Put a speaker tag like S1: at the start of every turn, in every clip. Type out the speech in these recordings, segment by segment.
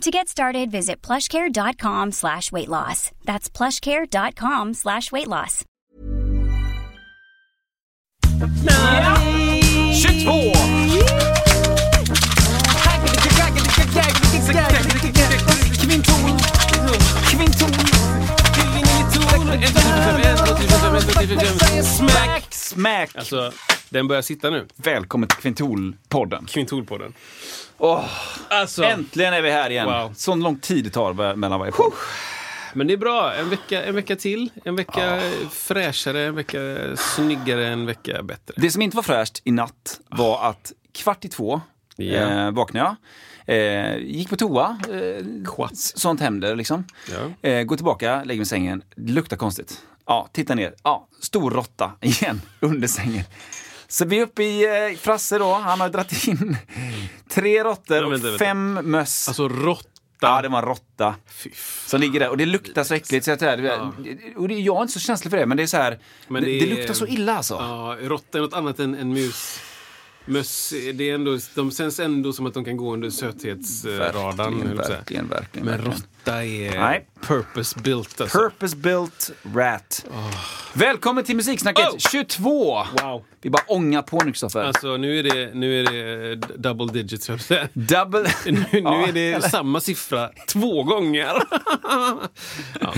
S1: To get started, visit plushcare.com slash weight loss. That's plushcare.com slash weight loss.
S2: 22! Kvinton! Kvinton! Smack! Smack!
S3: Alltså, den börjar sitta nu.
S2: Välkommen till Kvintol-podden.
S3: Kvintolpodden.
S2: Åh,
S3: Alltså,
S2: äntligen är vi här igen.
S3: Wow.
S2: Sån lång tid det tar mellan varje podd.
S3: men det är bra. En vecka, en vecka till. En vecka fräschare, en vecka snyggare, en vecka bättre.
S2: Det som inte var fräscht i natt var att kvart i två
S3: Ja.
S2: eh, vaknade jag. Eh, gick på toa. Eh, sånt händer liksom.
S3: Ja.
S2: Eh, går tillbaka, lägger mig i sängen. Det luktar konstigt. Ja, titta ner. Ja, stor råtta igen under sängen. Så vi är uppe i eh, Frasse då. Han har dragit in tre råttor
S3: Ja, vänta,
S2: och
S3: vänta.
S2: fem möss.
S3: Alltså råtta.
S2: ja, det var en råtta. Som ligger där och det luktar så äckligt. Så jag, ja. och det, jag är inte så känslig för det, men det är så här.
S3: Men
S2: det,
S3: det
S2: det
S3: är-
S2: luktar så illa alltså.
S3: Ja, råtta är något annat än, än mus. Möss, det är ändå, de känns ändå som att de kan gå under söthetsradarn. höll jag på att säga.
S2: verkligen, verkligen.
S3: Men
S2: verkligen.
S3: Råtta är
S2: Nej.
S3: purpose built alltså.
S2: Purpose built rat. Välkommen till Musiksnacket
S3: Oh!
S2: 22!
S3: Wow.
S2: Vi bara ångar på nu, Kristoffer.
S3: Alltså nu är det, nu är det d- double digits.
S2: Double...
S3: Nu, nu
S2: Ja,
S3: är det
S2: eller-
S3: samma siffra två gånger. ja,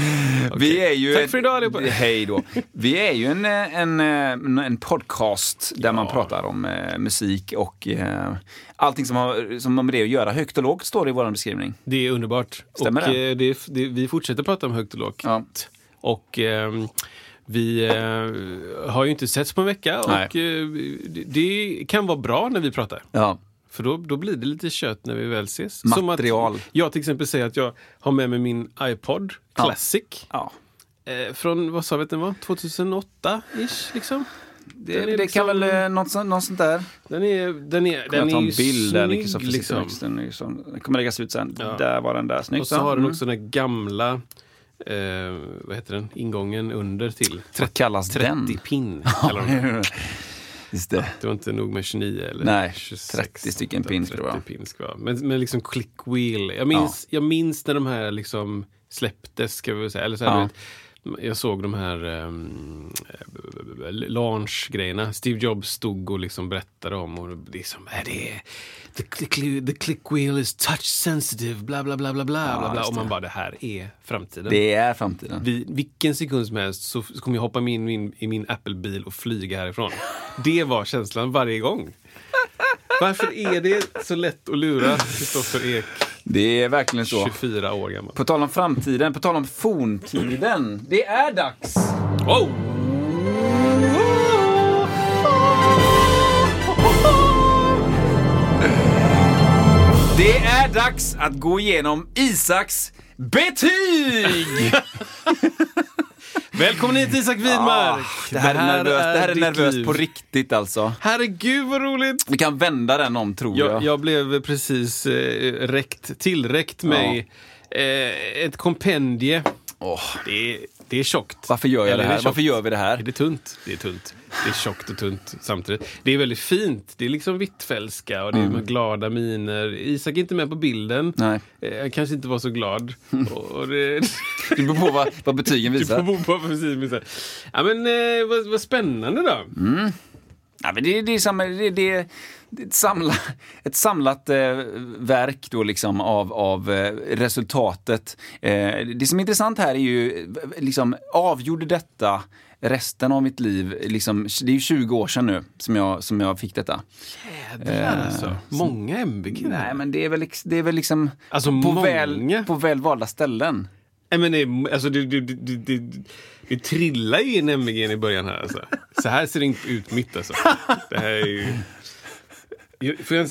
S2: Vi är ju...
S3: Tack för idag, allihopa.
S2: Hej då. Vi är ju en, eh, en, en, en podcast där man pratar om eh, musik och eh, allting som har, som har med det att göra. Högt och lågt står det i vår beskrivning.
S3: Det är underbart.
S2: Stämmer
S3: och,
S2: det?
S3: Eh, det, det? Vi fortsätter prata om högt och lågt.
S2: Ja.
S3: Och ehm, vi eh, har ju inte setts på en vecka och eh, det, kan vara bra när vi pratar.
S2: Ja.
S3: För då, då blir det lite kött när vi väl ses.
S2: Material.
S3: Som att jag till exempel säger att jag har med mig min iPod
S2: Ja.
S3: Classic.
S2: ja.
S3: Eh, från, vad sa vi att den var? 2008-ish liksom?
S2: Det,
S3: Den
S2: det
S3: liksom-
S2: kan väl eh, något, något sånt där.
S3: Den är, den är, den är ju
S2: bild
S3: snygg liksom.
S2: högst. Den sån- den kommer läggas ut sen.
S3: Ja.
S2: Där var den där, snyggt.
S3: Och så har den
S2: Mm.
S3: också den här gamla, eh, vad heter den, ingången under till.
S2: Vad kallas
S3: 30
S2: den?
S3: pin den.
S2: Just det.
S3: Det var inte nog med 29 eller
S2: Nej,
S3: 26.
S2: 30 stycken pin ska det
S3: 30
S2: vara.
S3: pin ska vara. Men, men liksom click wheel. Jag minns, jag minns när de här liksom släpptes, ska vi säga. Eller så här,
S2: Ja.
S3: vet, jag såg de här um, launch-grejerna. Steve Jobs stod och liksom berättade om och det är som, är det the click, the click wheel is touch sensitive, bla bla bla bla bla. bla, bla. Och man bara, det här är framtiden.
S2: Det är framtiden.
S3: Vid vilken sekund som helst så kommer jag hoppa in min, i min Apple-bil och flyga härifrån. Det var känslan varje gång. Varför är det så lätt att lura Kristoffer Ek,
S2: Det är verkligen så.
S3: 24 år gammal?
S2: På tal om framtiden, på tal om forntiden. Det är dags!
S3: Oh!
S2: Det är dags att gå igenom Isaks betyg!
S3: Välkommen hit Isak Widmark!
S2: Ah, det här är nervöst, det här är nervöst på riktigt alltså.
S3: Herregud vad roligt!
S2: Vi kan vända den om tror jag.
S3: Jag, jag blev precis eh, räckt, tillräckt mig eh, ett kompendie.
S2: Åh,
S3: Det är, det är tjockt.
S2: varför gör jag
S3: Eller
S2: det
S3: är
S2: här?
S3: tjockt?
S2: Varför gör vi det här?
S3: Är det tunt? Det är tunt. Det är tjockt och tunt samtidigt. Det är väldigt fint. Det är liksom Hvitfeldtska och det är med glada miner. Isak är inte med på bilden.
S2: Nej.
S3: Eh, Han kanske inte var så glad. och, och det,
S2: Det beror på vad, vad betygen
S3: det
S2: visar.
S3: får bo på så här. Ja men eh, vad, vad spännande då.
S2: Ja, men det, det är, samma, det, det, det är ett, samla, ett samlat eh, verk då liksom av, av eh, resultatet. Eh, det som är intressant här är ju, eh, liksom, avgjorde detta resten av mitt liv? Liksom, det är ju 20 år sedan nu som jag, som jag fick detta.
S3: Jädrar alltså. Många MVG.
S2: Nej, men det är väl, det är väl liksom
S3: Alltså,
S2: på,
S3: många.
S2: väl, på väl valda ställen.
S3: Nej, men det, alltså, det, det, det, det, det trillar ju in MVG i början här. Alltså. Så här ser det inte ut mitt alltså. Det här är ju...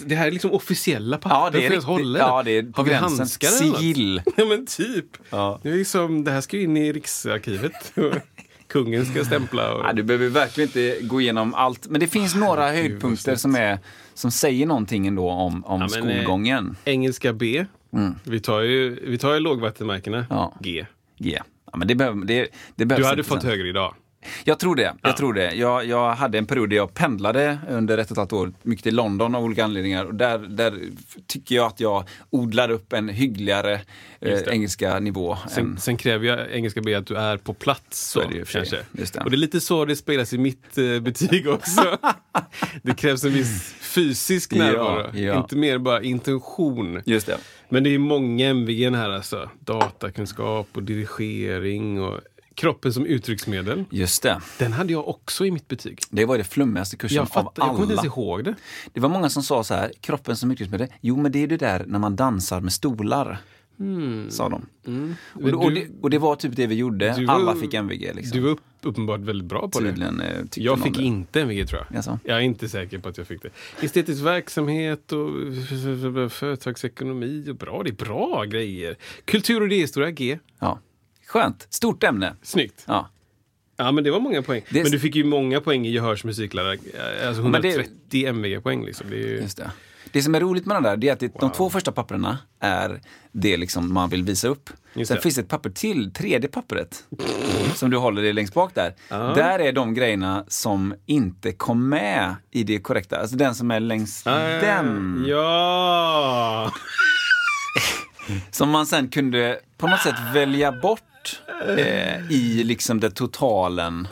S3: Det här är liksom officiella papper.
S2: Ja, det är
S3: jag ens
S2: ja,
S3: det?
S2: är
S3: Har vi handskar?
S2: Sigill.
S3: Ja, men typ.
S2: Ja.
S3: Det, är liksom, det här ska ju in i Riksarkivet. kungen ska stämpla. Och...
S2: Nej, du behöver verkligen inte gå igenom allt. Men det finns några höjdpunkter som, är, som säger någonting ändå om, om
S3: Ja, eh,
S2: skolgången.
S3: Engelska B. Vi tar ju, vi tar ju lågvattenmärkena.
S2: Mm. Ja.
S3: G.
S2: G. Ja, men det, behöver, det, det behövs
S3: Du hade fått högre idag.
S2: Jag tror det. Jag, tror det. Jag, jag hade en period där jag pendlade under ett och ett halvt år, mycket till London av olika anledningar. Och där, där tycker jag att jag odlar upp en hyggligare eh, engelska nivå.
S3: Sen,
S2: än,
S3: sen kräver jag engelska B att du är på plats. Så,
S2: är det
S3: kanske.
S2: Det.
S3: Och det är lite så det spelas i mitt eh, betyg också. det krävs en viss fysisk
S2: Ja,
S3: närvaro.
S2: ja.
S3: Inte mer bara intention.
S2: Just det.
S3: Men det är många MVG här alltså. Datakunskap och dirigering och kroppen som uttrycksmedel.
S2: Just det.
S3: Den hade jag också i mitt betyg.
S2: Det var det flummigaste kursen
S3: Jag,
S2: av
S3: fattar, jag kommer inte
S2: alla.
S3: ens ihåg det.
S2: Det var många som sa så här, kroppen som uttrycksmedel. Jo, men det är det där när man dansar med stolar. Sa de. Och.
S3: Men
S2: och,
S3: du-
S2: det, och det var typ det vi gjorde.
S3: Var-
S2: Alla fick MVG. Liksom.
S3: Du var upp, uppenbart väldigt bra på det.
S2: Tydligen eh, tyckte
S3: Jag fick
S2: det.
S3: inte MVG tror jag.
S2: Jaså?
S3: Jag är inte säker på att jag fick det. Estetisk verksamhet och företagsekonomi och bra. Det är bra grejer. Kultur och idéhistoria, G.
S2: Ja. Skönt. Stort ämne.
S3: Snyggt.
S2: Ja.
S3: Ja, men det var många poäng.
S2: Det-
S3: Men du fick ju många poäng i Gehörs musiklärare. Alltså
S2: men det-
S3: 130 MVG-poäng liksom. Det är ju...
S2: Det. Det som är roligt med den där, det är att det, de två första papperna är det liksom man vill visa upp.
S3: Just
S2: Sen finns det ett papper till, tredje pappret, som du håller det längst bak där. Där är de grejerna som inte kom med i det korrekta. Alltså den som är längst den.
S3: Ah, Ja!
S2: Som man sen kunde på något sätt välja bort eh, i liksom det totalen.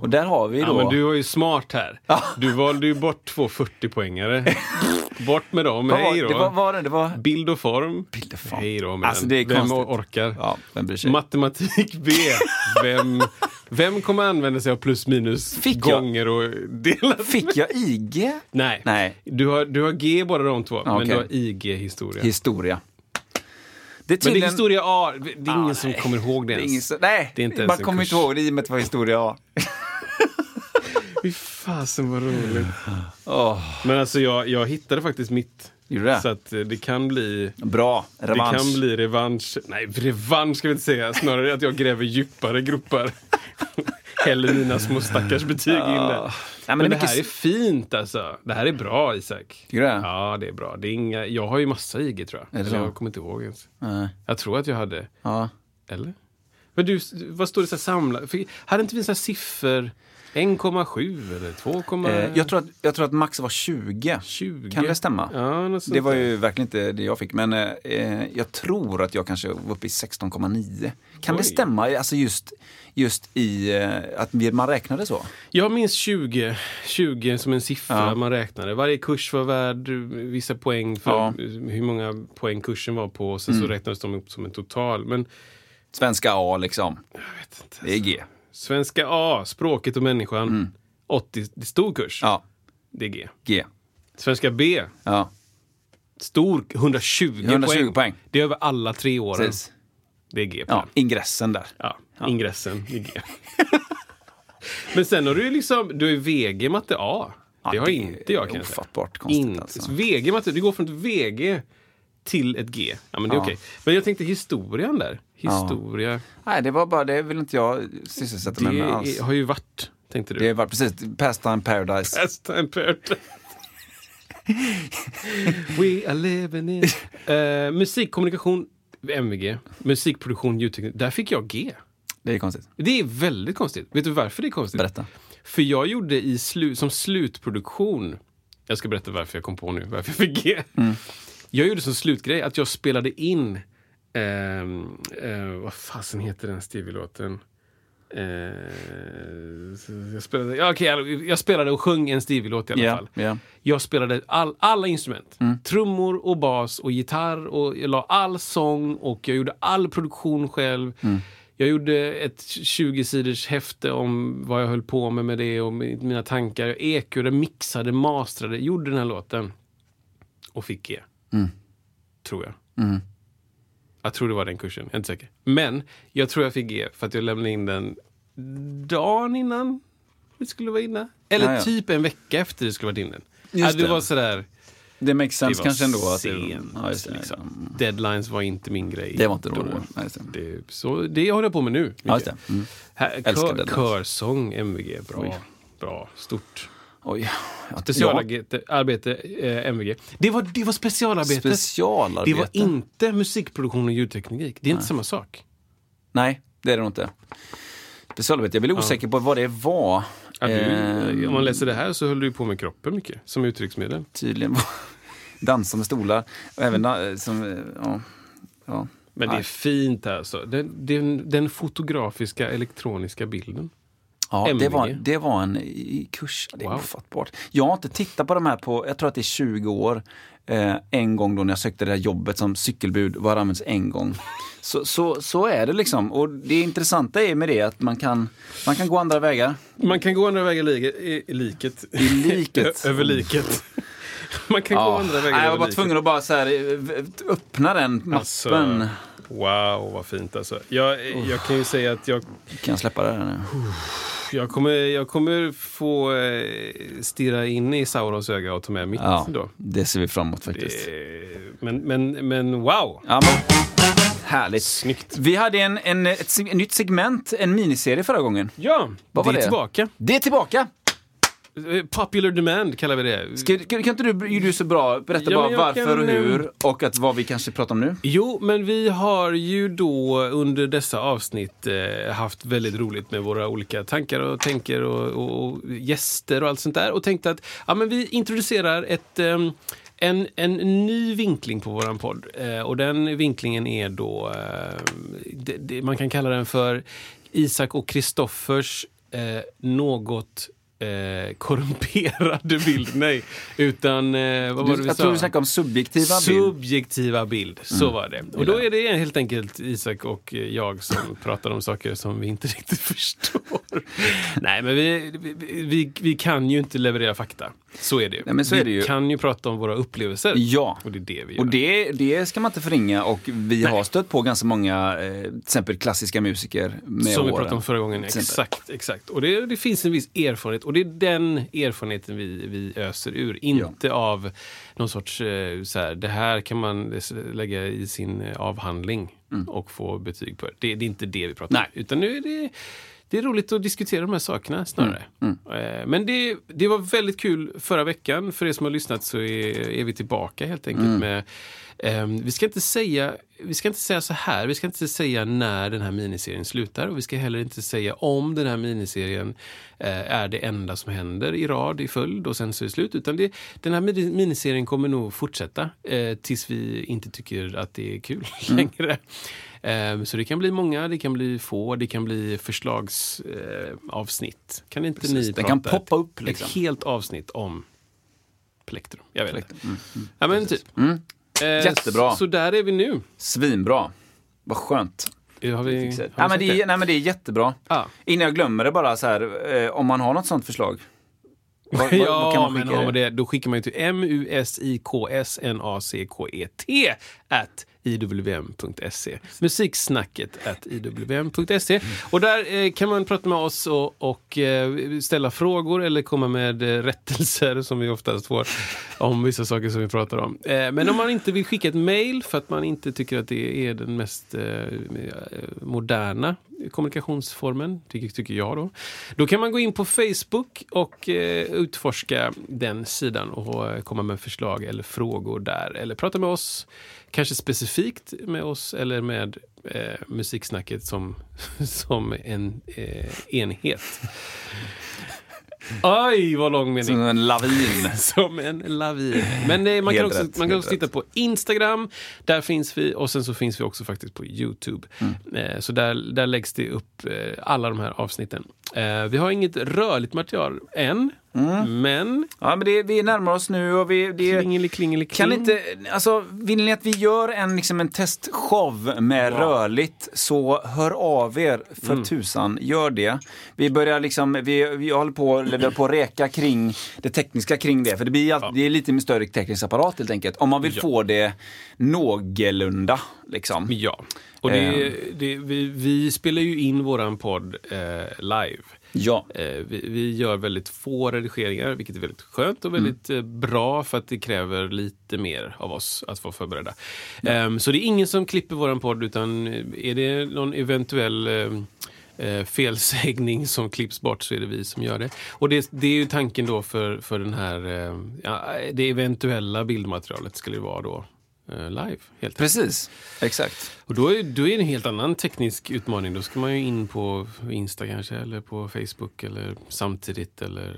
S2: Och där har vi då...
S3: ja! Men du var ju smart här. Du valde ju bort två 40-poängare. Bort med dem. Hej då.
S2: det var, var det, det var...
S3: Bild och form.
S2: Bild och form.
S3: Hej då med
S2: Alltså,
S3: den. Vem orkar?
S2: Ja, vem?
S3: Matematik B. Vem, vem kommer använda sig av plus minus
S2: Fick jag?
S3: gånger och delat?
S2: Fick jag IG?
S3: Nej.
S2: Nej.
S3: Du, har, du har G båda de två, men
S2: okej.
S3: du har IG historia.
S2: Historia. Det är
S3: men det är
S2: tydligen-
S3: historia A. Det är ingen som
S2: nej.
S3: kommer ihåg det
S2: Det
S3: ens.
S2: som, nej,
S3: Det
S2: man kommer inte ihåg det i och med att det var historia A.
S3: Fy fasen vad roligt.
S2: Åh,
S3: Men alltså jag, jag hittade faktiskt mitt.
S2: Gjorde det?
S3: Så att eh, det kan bli...
S2: Bra, revansch.
S3: Det kan bli revansch. Nej, revansch ska vi inte säga. Snarare att jag gräver djupare gropar. Häller mina små stackars betyg in där.
S2: Nej,
S3: men,
S2: men
S3: det
S2: mycket
S3: här är fint alltså. Det här är bra Isak.
S2: Tycker du det?
S3: Ja, det är bra. Det är inga... Jag har ju massa IG tror jag.
S2: Det
S3: Eller? Jag kommer inte ihåg ens.
S2: Nej.
S3: Jag tror att jag hade.
S2: Ja.
S3: Eller? Men du, vad står det så här samlat? För- Hade inte vi så här siffror? 1,7 eller 2,
S2: Eh, jag, tror att, jag tror att max var 20.
S3: 20?
S2: Kan det stämma?
S3: Ja,
S2: Det var ju verkligen inte det jag fick, men eh, eh, jag tror att jag kanske var uppe i 16,9. Kan det
S3: Oj.
S2: stämma? Alltså just, just i eh, att man räknade så?
S3: Jag minns 20, 20 som en siffra
S2: Ja.
S3: man räknade. Varje kurs var värd vissa poäng för
S2: Ja. Mm.
S3: hur många poäng kursen var på. Och sen så räknades de upp som en total. Men
S2: Svenska A liksom.
S3: jag vet inte.
S2: Det är G.
S3: Svenska A, språket och människan. 80, det är stor kurs.
S2: Mm. Ja,
S3: Det är G.
S2: G.
S3: Svenska B,
S2: Ja,
S3: stor, 120,
S2: 120 poäng.
S3: Det är över alla tre åren.
S2: precis.
S3: Det är G
S2: Ja, ingressen där.
S3: Ja, ingressen i G. Men sen har du ju liksom, du är VG matte A.
S2: Ja,
S3: det har
S2: det
S3: inte jag kanske.
S2: ofattbart konstigt, alltså.
S3: VG matte, du går från ett VG till ett G. Ja men det är
S2: Ja.
S3: okej. Men jag tänkte historien där. Historia.
S2: Nej, det var bara det vill inte jag sysselsätta mig
S3: Det
S2: med alls.
S3: är, har ju varit, tänkte du.
S2: Det var precis Pastime Paradise.
S3: Best time period. We are living in... Uh, musikkommunikation, MVG. Musikproduktion, ljudteknik. Där fick jag G.
S2: Det är konstigt.
S3: Det är väldigt konstigt. Vet du varför det är konstigt?
S2: Berätta.
S3: För jag gjorde i slu som slutproduktion, jag ska berätta varför jag kom på nu, varför jag fick G. Jag gjorde som slutgrej att jag spelade in, ehm, eh, vad fasen heter den Stevie-låten? Eh, jag, spelade, ja, okej, jag, jag spelade och sjöng en Stevie-låt i alla
S2: Ja,
S3: fall.
S2: ja.
S3: Jag spelade all, alla instrument. Trummor och bas och gitarr och jag la all sång och jag gjorde all produktion själv. Jag gjorde ett 20-sidors häfte om vad jag höll på med med det och mina tankar. Jag ekade, mixade, mastrade, gjorde den här låten. Och fick G. Tror jag. Jag tror det var den kursen, jag är inte säker. Men jag tror jag fick G för att jag lämnade in den dagen innan det skulle vara inne. Eller
S2: Ja, ja.
S3: typ en vecka efter det skulle varit inne.
S2: Just
S3: det,
S2: det.
S3: var sådär...
S2: Det makes sense
S3: var
S2: kanske ändå. Att det,
S3: sent,
S2: ja, just det,
S3: liksom. Deadlines var inte min grej.
S2: det var inte då. Nej, just det.
S3: Det, så det håller jag på med nu.
S2: Ja, det. Mm.
S3: Här, kör, körsång, MVG. Bra.
S2: Oj.
S3: Bra. Stort.
S2: Oj. Ja,
S3: Specialarbete, arbete, eh, MVG. Det var, det var specialarbetet.
S2: Specialarbete.
S3: det var inte musikproduktion och ljudteknik. Det är inte samma sak.
S2: Nej, det är det nog inte. Specialarbete. Jag blir osäker på vad det var.
S3: Ja, du,
S2: Eh,
S3: om man läser det här så höll du på med kroppen mycket, som uttrycksmedel.
S2: tydligen var dansande stolar. Och även som, eh, ja, ja.
S3: Men det är fint alltså. Den, den, den fotografiska elektroniska bilden.
S2: Ja, det var, det var en kurs. Det är
S3: Wow.
S2: ofattbart. Jag har inte tittat på de här på, jag tror att det är 20 år. Eh, en gång då när jag sökte det här jobbet som cykelbud, var det använts en gång. Så, så, så är det liksom. Och det intressanta är med det att man kan, man kan gå andra vägar.
S3: Man kan gå andra vägar i, i, liket.
S2: I liket.
S3: Ö- över liket. Man kan gå andra vägar
S2: Nej, jag var bara tvungen att bara så här, eh, öppna den mappen.
S3: Alltså, wow, vad fint alltså. Jag, jag kan ju säga att jag,
S2: Kan jag släppa det här nu?
S3: Jag, kommer, jag kommer få eh, stirra in i Saurons öga och ta med mitt
S2: Ja,
S3: då.
S2: det ser vi fram emot faktiskt.
S3: Eh, Men, men, men wow!
S2: Ja, men, härligt.
S3: Snyggt.
S2: Vi hade en, en, ett, seg- nytt segment, en miniserie förra gången.
S3: Ja,
S2: Vad
S3: det
S2: var
S3: är
S2: det?
S3: tillbaka.
S2: Det är tillbaka!
S3: Eh, Popular demand kallar vi det.
S2: Ska, kan inte du, är du så bra, berätta
S3: Ja,
S2: bara varför
S3: kan,
S2: och
S3: ehm,
S2: hur och att vad vi kanske pratar om nu?
S3: Jo, men vi har ju då under dessa avsnitt eh, haft väldigt roligt med våra olika tankar och tänker och, och, och gäster och allt sånt där. Och tänkte att ja, men vi introducerar ett, ehm, en, en ny vinkling på våran podd. Eh, och den vinklingen är då, eh, det, det, man kan kalla den för Isak och Kristoffers eh, något eh, korrumperade bild. Nej, utan eh, vad var det
S2: Du,
S3: vi
S2: jag
S3: sa?
S2: tror du snackade om subjektiva bild.
S3: Subjektiva bild, så var det. Och då är det helt enkelt Isak och eh, jag som pratar om saker som vi inte riktigt förstår. Nej, men vi, vi, vi, vi kan ju inte leverera fakta. Så är det ju.
S2: Nej, men så
S3: vi
S2: är det ju.
S3: kan ju prata om våra upplevelser.
S2: Ja.
S3: Och det är det vi gör.
S2: Och det, det ska man inte förringa och vi har stött på ganska många, eh, till exempel klassiska musiker med
S3: som vi
S2: åren.
S3: pratade om förra gången.
S2: Till exempel.
S3: Exakt, exakt. Och det, det finns en viss erfarenhet och det är den erfarenheten vi, vi öser ur. Inte av någon sorts, eh, så här, det här kan man lägga i sin eh, avhandling och få betyg på. Det, det är inte det vi pratar
S2: Mm. Nej.
S3: om. Utan nu är det det är roligt att diskutera de här sakerna snarare.
S2: Mm.
S3: Eh, Men det, det var väldigt kul förra veckan. För er som har lyssnat så är, är vi tillbaka helt enkelt
S2: Mm.
S3: med ehm, vi ska, inte säga, vi ska inte säga så här, vi ska inte säga när den här miniserien slutar och vi ska heller inte säga om den här miniserien eh, är det enda som händer i rad i följd och sen så är det slut. Utan det, den här mini- miniserien kommer nog fortsätta eh, tills vi inte tycker att det är kul längre. Eh, så det kan bli många, det kan bli få, det kan bli förslagsavsnitt. Eh, kan inte
S2: Precis,
S3: ni
S2: det
S3: prata
S2: kan poppa upp,
S3: ett
S2: liksom.
S3: helt avsnitt om plektrum? Jag vet inte.
S2: Mm,
S3: Ja, men typ. Eh,
S2: Jättebra.
S3: Så, där är vi nu.
S2: Svinbra. Vad skönt.
S3: Har vi, har vi
S2: Nej, men det, är- nej, men det är jättebra.
S3: Ja.
S2: Innan jag glömmer det bara så här, eh, om man har något sånt förslag. Vad, vad,
S3: ja,
S2: kan man
S3: men
S2: skicka
S3: man
S2: det?
S3: det, då skickar man till musikksnacket at iwm.se. Musiksnacket at iwm.se. Och där eh, kan man prata med oss och, och eh, ställa frågor eller komma med eh, rättelser som vi oftast får om vissa saker som vi pratar om. Eh, men om man inte vill skicka ett mail för att man inte tycker att det är den mest eh, eh moderna kommunikationsformen, tycker, tycker jag då. Då kan man gå in på Facebook och eh, utforska den sidan och eh, komma med förslag eller frågor där. Eller prata med oss, kanske specifikt med oss eller med eh, musiksnacket som, som en eh, enhet. Oj, vad lång mening.
S2: Som en lavin.
S3: Som en lavin. Men nej, man, kan också,
S2: rätt,
S3: man kan också titta på Instagram. Där finns vi och sen så finns vi också faktiskt på Youtube.
S2: Mm.
S3: Eh, så där, där läggs det upp eh, alla de här avsnitten. Eh, vi har inget rörligt material än,
S2: Mm.
S3: men
S2: Ja, men det, vi närmar oss nu och vi... Det,
S3: klingeli klingeli
S2: kan
S3: kling.
S2: inte, alltså, vill ni att vi gör en, liksom en testshow med rörligt så hör av er för
S3: Mm.
S2: tusan. Gör det. Vi börjar liksom, vi, vi håller på, vi på att räka kring det tekniska kring det. För det blir alltid, det är lite större teknisk apparat helt enkelt. Om man vill
S3: Ja.
S2: få det någorlunda liksom.
S3: Ja. Och det,
S2: Ehm.
S3: det, vi, vi spelar ju in våran podd eh, live.
S2: Ja.
S3: Eh, vi, vi gör väldigt få redigeringar, vilket är väldigt skönt och väldigt eh, bra för att det kräver lite mer av oss att få förbereda. Ehm, så det är ingen som klipper våran podd utan är det någon eventuell eh, eh, felsägning som klipps bort så är det vi som gör det. Och det, det är ju tanken då för, för den här, eh, ja, det eventuella bildmaterialet skulle det vara då live. Helt.
S2: Precis, exakt.
S3: Och då är, då är det en helt annan teknisk utmaning. Då ska man ju in på Insta kanske, eller på Facebook, eller samtidigt, eller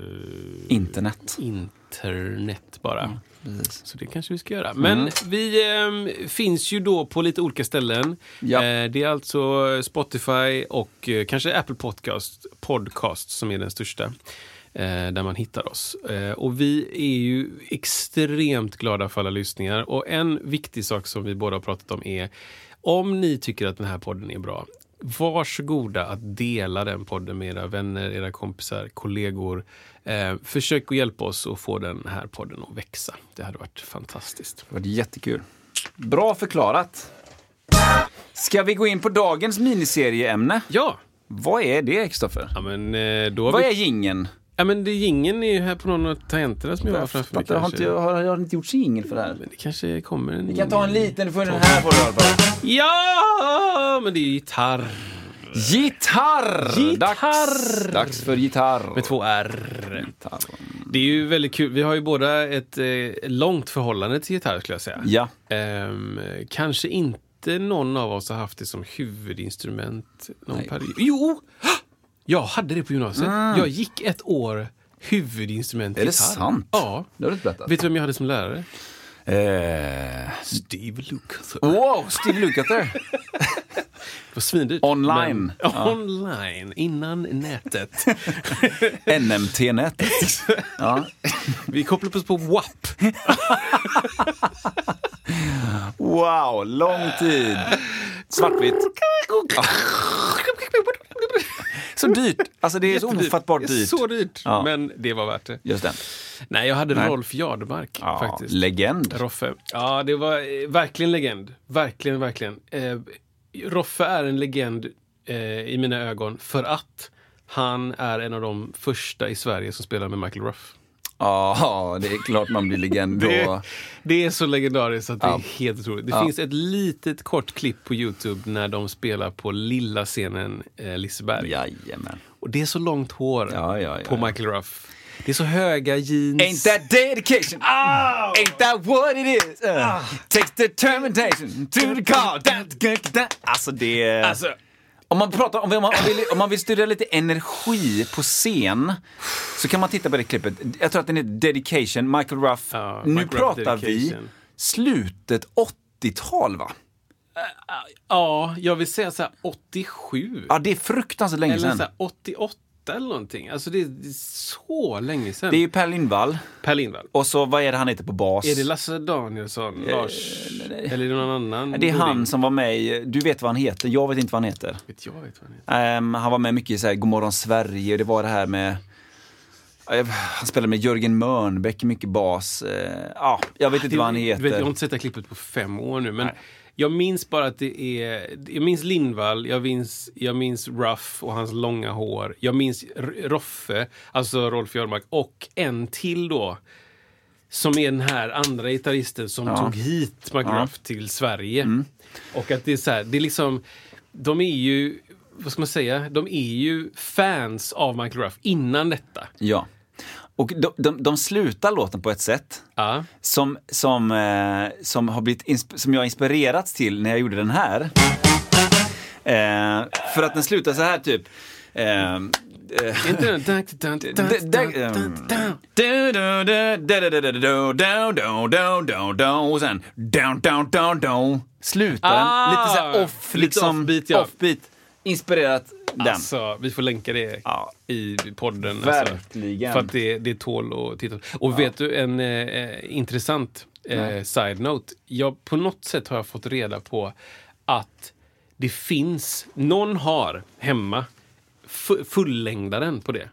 S2: Internet.
S3: internet bara.
S2: Precis.
S3: Så det kanske vi ska göra. Men vi eh, finns ju då på lite olika ställen.
S2: Ja.
S3: Eh, det är alltså Spotify och eh, kanske Apple Podcast, Podcast som är den största. Eh, där man hittar oss. Eh, och vi är ju extremt glada för alla lyssningar. Och en viktig sak som vi båda har pratat om är om ni tycker att den här podden är bra, varsågoda att dela den podden med era vänner, era kompisar, kollegor. Eh, försök att hjälpa oss att få den här podden att växa. Det hade varit fantastiskt.
S2: Det var jättekul. Bra förklarat. Ska vi gå in på dagens miniserieämne?
S3: Ja,
S2: Vad är det, Kristoffer?
S3: ja men eh, då
S2: Vad
S3: vi...
S2: är gingen?
S3: Ja men det, gingen är ju här på någon av tangenterna som jag har framför mig.
S2: Har, inte, har, har inte gjort jingel för det här.
S3: Men det kanske kommer en...
S2: Vi kan ta en liten, du får den här får du.
S3: Ja, men det är ju gitarr.
S2: Gitarr!
S3: Gitarr!
S2: Dags, dags för gitarr.
S3: Med två R.
S2: Gitarr.
S3: Det är ju väldigt kul. Vi har ju båda ett eh, långt förhållande till gitarr skulle jag säga.
S2: Ja.
S3: Ehm, kanske inte någon av oss har haft det som huvudinstrument någon
S2: Nej.
S3: period. Jo! Jag hade det på gymnasiet. Jag gick ett år huvudinstrument
S2: Är det sant?
S3: Ja.
S2: Det har du inte berättat.
S3: Vet du vem jag hade som lärare?
S2: Eh,
S3: Steve Lukather.
S2: wow, Steve Lukather.
S3: Det var svindyrt.
S2: Online.
S3: Men,
S2: Ja.
S3: Online, innan nätet.
S2: NMT-nätet. Ja.
S3: Vi kopplade oss på WAP.
S2: Wow, lång tid. Svartvitt. Så dyrt. Alltså det är så ofattbart dyrt.
S3: Så dyrt,
S2: Ja.
S3: men det var värt det.
S2: Just det.
S3: Nej, jag hade
S2: Nej.
S3: Rolf Jardemark
S2: Ja,
S3: faktiskt.
S2: legend.
S3: Roffe. Ja, det var eh, verkligen legend. Verkligen, verkligen. Eh, Roffe är en legend eh, i mina ögon för att han är en av de första i Sverige som spelar med Michael Ruff.
S2: Ja, det är klart man blir legend då.
S3: Det, det är så legendariskt att det
S2: Ja.
S3: är helt otroligt. Det
S2: Ja.
S3: finns ett litet kort klipp på Youtube när de spelar på lilla scenen eh, Liseberg.
S2: Jajamän.
S3: Och det är så långt hår
S2: Ja,
S3: på. Michael Ruff. Det är så höga jeans.
S2: Ain't that dedication? Ain't that what it is? Uh, takes determination to the call. Da, da, da. Alltså det...
S3: Alltså,
S2: Om man, pratar, om, om, man vill, om man vill studera lite energi på scen så kan man titta på det klippet. Jag tror att den är Dedication, Michael Ruff.
S3: Ja,
S2: nu
S3: Michael Ruff
S2: pratar vi
S3: Dedication.
S2: slutet 80-tal va?
S3: ja, jag vill säga så här 87.
S2: Ja, det är fruktansvärt länge
S3: eller
S2: sedan.
S3: så här 88 eller någonting. Alltså det är, det är så länge sedan.
S2: Det är ju Per Lindvall.
S3: Per Lindvall.
S2: Och så vad är det han heter på bas?
S3: Är det Lasse Danielsson? Lars? Eller är det någon annan?
S2: Det är han som var med i, du vet vad han heter, jag vet inte vad han heter.
S3: Vet jag vet vad han heter.
S2: Ehm, han var med mycket i så här, Godmorgon Sverige och det var det här med eh, han spelade med Jörgen Mörnbäck, mycket bas. Eh, Ja, jag vet inte vad han heter.
S3: Vet, jag har inte sett det här klippet på fem år nu, men jag minns bara att det är... Jag minns Lindvall, jag minns, jag minns Ruff och hans långa hår. Jag minns Roffe, alltså Rolf Jarmark, och en till då. Som är den här andra gitarristen som tog hit McGruff till Sverige.
S2: Mm.
S3: Och att det är så här, det är liksom... De är ju, vad ska man säga, de är ju fans av Michael Ruff innan detta.
S2: Ja. Och de, de, de slutar låten på ett sätt
S3: uh.
S2: som, som, eh, som, har blivit som jag inspirerats till när jag gjorde den här. Eh, för att den slutar så här typ. Eh, och sen down, down, down, down. Slutar den lite så här off, liksom,
S3: offbeat.
S2: Inspirerat den.
S3: Alltså, vi får länka det
S2: Ja.
S3: i podden.
S2: Verkligen.
S3: Alltså, för att det, det tål att titta. Och vet du en eh, intressant eh, side-note? Jag, på något sätt har jag fått reda på att det finns, någon har hemma fu- fullängdaren på det.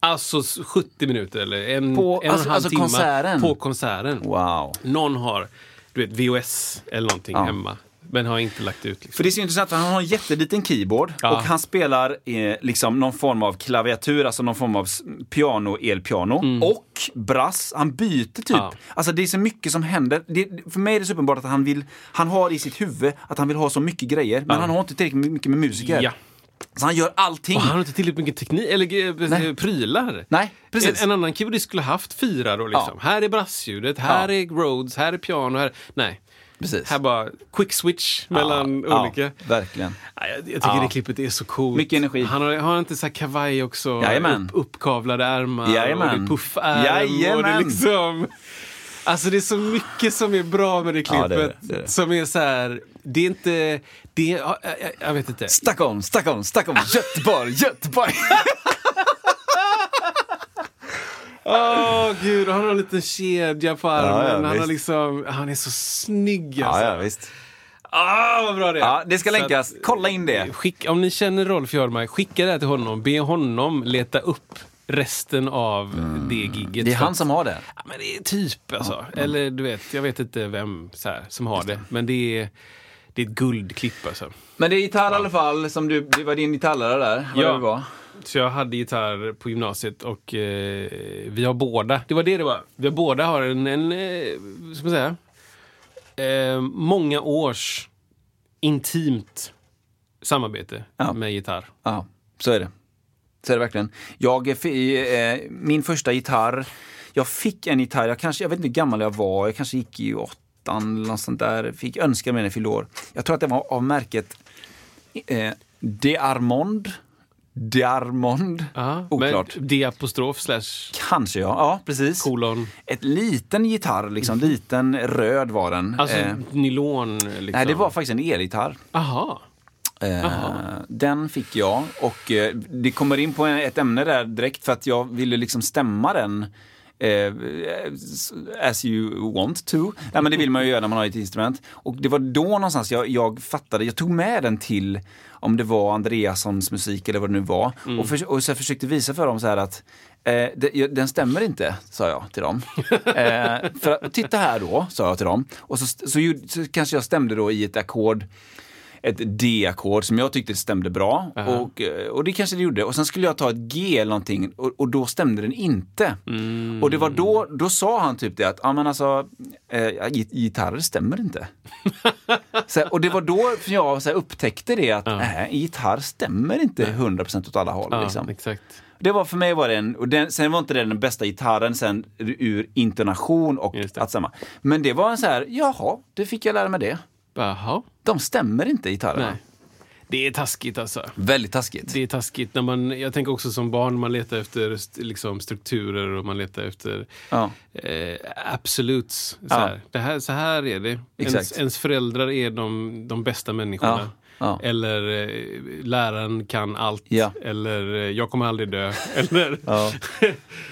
S3: Alltså s- 70 minuter eller en,
S2: På-
S3: en och
S2: alltså-
S3: en halv
S2: alltså
S3: timme
S2: konserten?
S3: på konserten.
S2: Wow.
S3: Någon har du vet, VHS eller någonting
S2: Ja.
S3: hemma. Men har inte lagt ut. Liksom.
S2: För det är så intressant, han har en jätteliten keyboard
S3: Ja.
S2: och han spelar eh, liksom någon form av klaviatur, alltså någon form av piano, elpiano och brass. Han byter typ.
S3: Mm. Ja.
S2: Alltså det är så mycket som händer. Det, för mig är det så uppenbart att han vill, han har i sitt huvud att han vill ha så mycket grejer, men han har inte tillräckligt mycket med musiker.
S3: Ja.
S2: Så han gör allting.
S3: Och han har inte tillräckligt mycket teknik, eller eh,
S2: Nej.
S3: prylar.
S2: Nej, precis.
S3: En, en annan keyboardist skulle haft fyra då liksom. Här är brassljudet, här
S2: Ja.
S3: är Rhodes, här är piano, här... Nej.
S2: Precis.
S3: Här bara quick switch mellan
S2: ja,
S3: olika.
S2: Ja, verkligen.
S3: Ja, jag, jag tycker
S2: Ja.
S3: det klippet är så coolt.
S2: Mycket energi.
S3: Han har, har inte så här kavaj också?
S2: Jajamän.
S3: Upp, uppkavlade ärmar
S2: Jajamän.
S3: och det är puffärm. Och det
S2: Jajamän.
S3: är liksom... Alltså det är så mycket som är bra med det klippet.
S2: Ja, det är det, det är.
S3: Som är så här... Det är inte... Det är, ja, jag, jag vet inte.
S2: Stockholm, Stockholm, Stockholm, Göteborg, Göteborg.
S3: Åh gud, han har en liten kedja på armen.
S2: Ja, ja,
S3: han, har liksom, han är så snygg alltså.
S2: Ja, ja, visst.
S3: Ah, vad bra det är.
S2: Ja, det ska länkas. Kolla in det.
S3: Skick, om ni känner Rolf Hjördmar, skicka det här till honom. Be honom leta upp resten av det gigget.
S2: Mm. Det är han
S3: att-
S2: som har det.
S3: Ja, men det är typ alltså. Eller du vet, jag vet inte vem så här, som har det. Men det är, det är ett guldklipp alltså.
S2: Men det är gitarr i alla fall, som du, det var din gitarrlärare där. Vad
S3: Ja.
S2: det var.
S3: Så jag hade gitarr på gymnasiet och eh, vi har båda, det var det det var. Vi har båda har en, en eh, ska man säga, eh, många års intimt samarbete
S2: Ja.
S3: med gitarr.
S2: Ja, så är det. Så är det verkligen. Jag, fi- eh, min första gitarr, jag fick en gitarr, jag, kanske, jag vet inte hur gammal jag var, jag kanske gick i åttan eller något sånt där. Fick önska mig när jag fyllde år. Jag tror att det var av märket eh, De Armond. De Armond.
S3: Ja,
S2: Oklart.
S3: Men D apostrof slash
S2: Kanske ja, ja precis.
S3: kolon.
S2: Ett liten gitarr, liksom. liten röd var den.
S3: Alltså
S2: eh,
S3: nylon liksom.
S2: nej, det var faktiskt en elgitarr.
S3: Aha.
S2: Eh, den fick jag och eh, det kommer in på ett ämne där direkt för att jag ville liksom stämma den eh, as you want to. Nej, men det vill man ju göra när man har ett instrument. Och det var då någonstans jag, jag fattade, jag tog med den till om det var Andreassons musik eller vad det nu var. Och, för, och så försökte visa för dem så här att eh, det, den stämmer inte, sa jag till dem. eh, för titta här då, sa jag till dem. Och så, så, gjorde- så kanske jag stämde då i ett ackord ett D-ackord som jag tyckte stämde bra. Och, eh, och det kanske det gjorde. Och sen skulle jag ta ett G eller någonting och, och då stämde den inte. Och det var då, då sa han typ det att, ja men alltså, eh, git- gitarrer stämmer inte. så, och det var då jag så här, upptäckte det att, nej, gitarr stämmer inte 100% åt alla håll.
S3: Ja,
S2: liksom.
S3: exakt.
S2: Det var för mig var det en, och den, sen var inte det den bästa gitarren sen ur intonation och att samma. Men det var en så här, jaha, det fick jag lära mig det.
S3: Jaha.
S2: De stämmer inte gitarrerna.
S3: Nej. Det är taskigt alltså.
S2: Väldigt taskigt.
S3: Det är taskigt. När man, jag tänker också som barn, man letar efter st- liksom, strukturer och man letar efter
S2: Ja.
S3: eh, absolutes. Så,
S2: Ja.
S3: här. Det här, så här är det. Ens, ens föräldrar är de, de bästa människorna.
S2: Ja.
S3: Eller eh, läraren kan allt. Eller eh, jag kommer aldrig dö. Eller,
S2: Ja.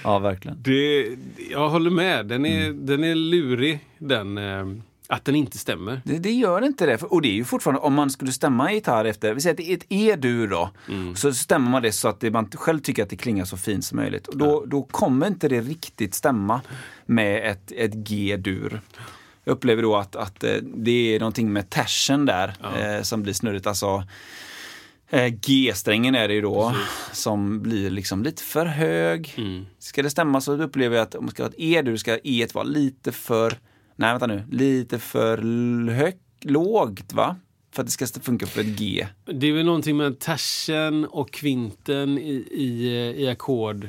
S2: ja, verkligen.
S3: det, jag håller med. Den är,
S2: Mm.
S3: den är lurig, den, eh, att den inte stämmer.
S2: Det, det gör inte det. Och det är ju fortfarande, om man skulle stämma en gitarr efter, vi säger att det är ett E-dur då, så stämmer man det så att det, man själv tycker att det klingar så fint som möjligt. Och då, då kommer inte det riktigt stämma med ett, ett G-dur. Jag upplever då att, att eh, det är någonting med tersen där eh, som blir snurrigt. Alltså, eh, G-strängen är det ju då som blir liksom lite för hög. Ska det stämma så upplever jag att om man ska ha ett E-dur ska E vara lite för, nej vänta nu, lite för högt, lågt va? För att det ska funka för ett G.
S3: Det är väl någonting med tersen och kvinten i, i, i ackord.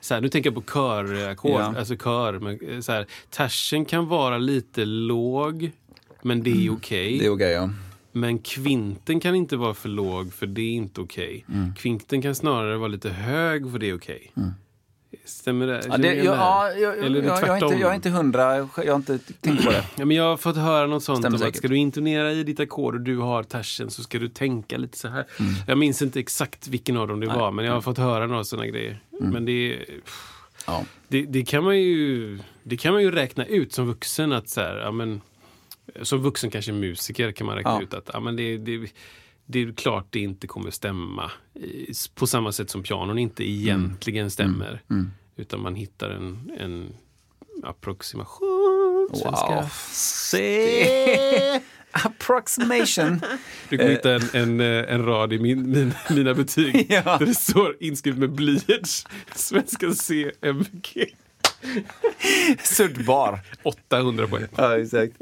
S3: Så här, nu tänker jag på körackord,
S2: Ja.
S3: alltså kör. Men, eh, så här, tersen kan vara lite låg, men det är okej.
S2: Mm. Det är okej ja.
S3: Men kvinten kan inte vara för låg, för det är inte okej.
S2: Mm.
S3: Kvinten kan snarare vara lite hög, för det är okej. Stämmer det?
S2: Ja, det,
S3: igen
S2: ja, jag,
S3: Eller är det
S2: jag, jag, är inte, jag är inte hundra, jag har inte tänkt på det.
S3: Ja, men jag har fått höra något sånt
S2: Stämmer
S3: om att ska du intonera i ditt ackord och du har tersen så ska du tänka lite så här.
S2: Mm.
S3: Jag minns inte exakt vilken av dem det var, men jag har fått höra några sådana grejer.
S2: Mm.
S3: Men det,
S2: Ja.
S3: det, det, kan man ju, det kan man ju räkna ut som vuxen att så här, ja, men, som vuxen kanske musiker kan man räkna ut att ja, men det, det, det är klart det inte kommer stämma på samma sätt som pianon inte
S2: Mm.
S3: egentligen stämmer. Utan man hittar en, en approximation
S2: Wow.
S3: ska se
S2: Approximation.
S3: Du kommer hitta en, en, eh, en rad i min, min, mina betyg
S2: Ja.
S3: där det står inskrivet med blyerts Svenska C, MVG.
S2: Suddbar.
S3: 800 poäng.
S2: Ja, exakt.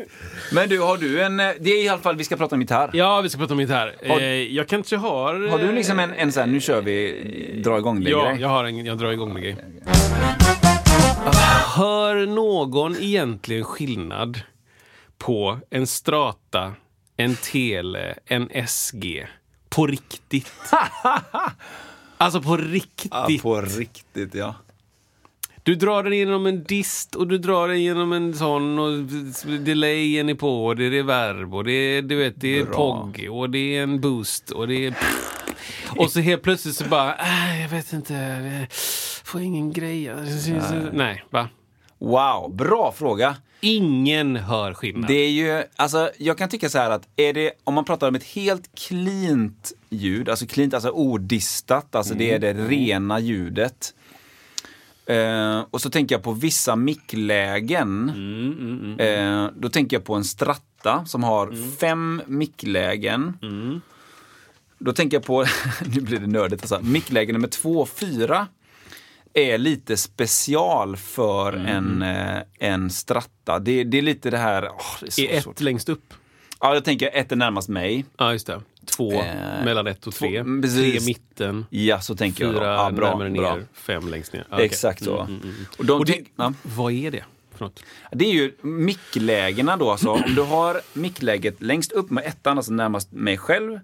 S2: Men du, har du en... eh, Det är i alla fall, vi ska prata om gitarr.
S3: Ja, vi ska prata om gitarr.
S2: Har-
S3: Eh, jag kanske har...
S2: Har du liksom en, en sån här, nu kör vi, dra igång det
S3: Ja,
S2: grej?
S3: jag har en, jag drar igång med grej. Hör någon egentligen skillnad på en Strata, en Tele, en SG? På riktigt. alltså på riktigt.
S2: Ja, på riktigt, ja.
S3: Du drar den genom en dist och du drar den genom en sån och delayen är på och det är reverb och det är, du vet, det är
S2: Bra.
S3: POG och det är en boost och det är... Och så helt plötsligt så bara, äh, jag vet inte, jag får ingen grej. Nej, va?
S2: Wow, bra fråga.
S3: Ingen hör skillnad.
S2: Det är ju, alltså jag kan tycka så här att är det, om man pratar om ett helt cleant ljud, alltså cleant, alltså odistat, alltså det är det rena ljudet. Eh, och så tänker jag på vissa micklägen. Eh, då tänker jag på en stratta som har fem micklägen. Då tänker jag på, nu blir det nördigt alltså, mickläge nummer två fyra är lite special för en, eh, en stratta. Det, det är lite det här, åh, det är
S3: är ett
S2: svårt.
S3: längst upp?
S2: Ja, jag tänker ett är närmast mig.
S3: Ja, just det. Två
S2: Eh,
S3: mellan ett och tre.
S2: två- precis.
S3: tre mitten.
S2: Ja, så tänker jag. då.
S3: Fyra
S2: Ja, bra,
S3: närmare ner,
S2: bra.
S3: fem längst ner. Ja, okej.
S2: Exakt så.
S3: Mm, mm, mm.
S2: Och de
S3: Och det,
S2: ja.
S3: Vad är det?
S2: Det är ju micklägena då. Alltså, om du har mickläget längst upp med ettan, alltså närmast mig själv,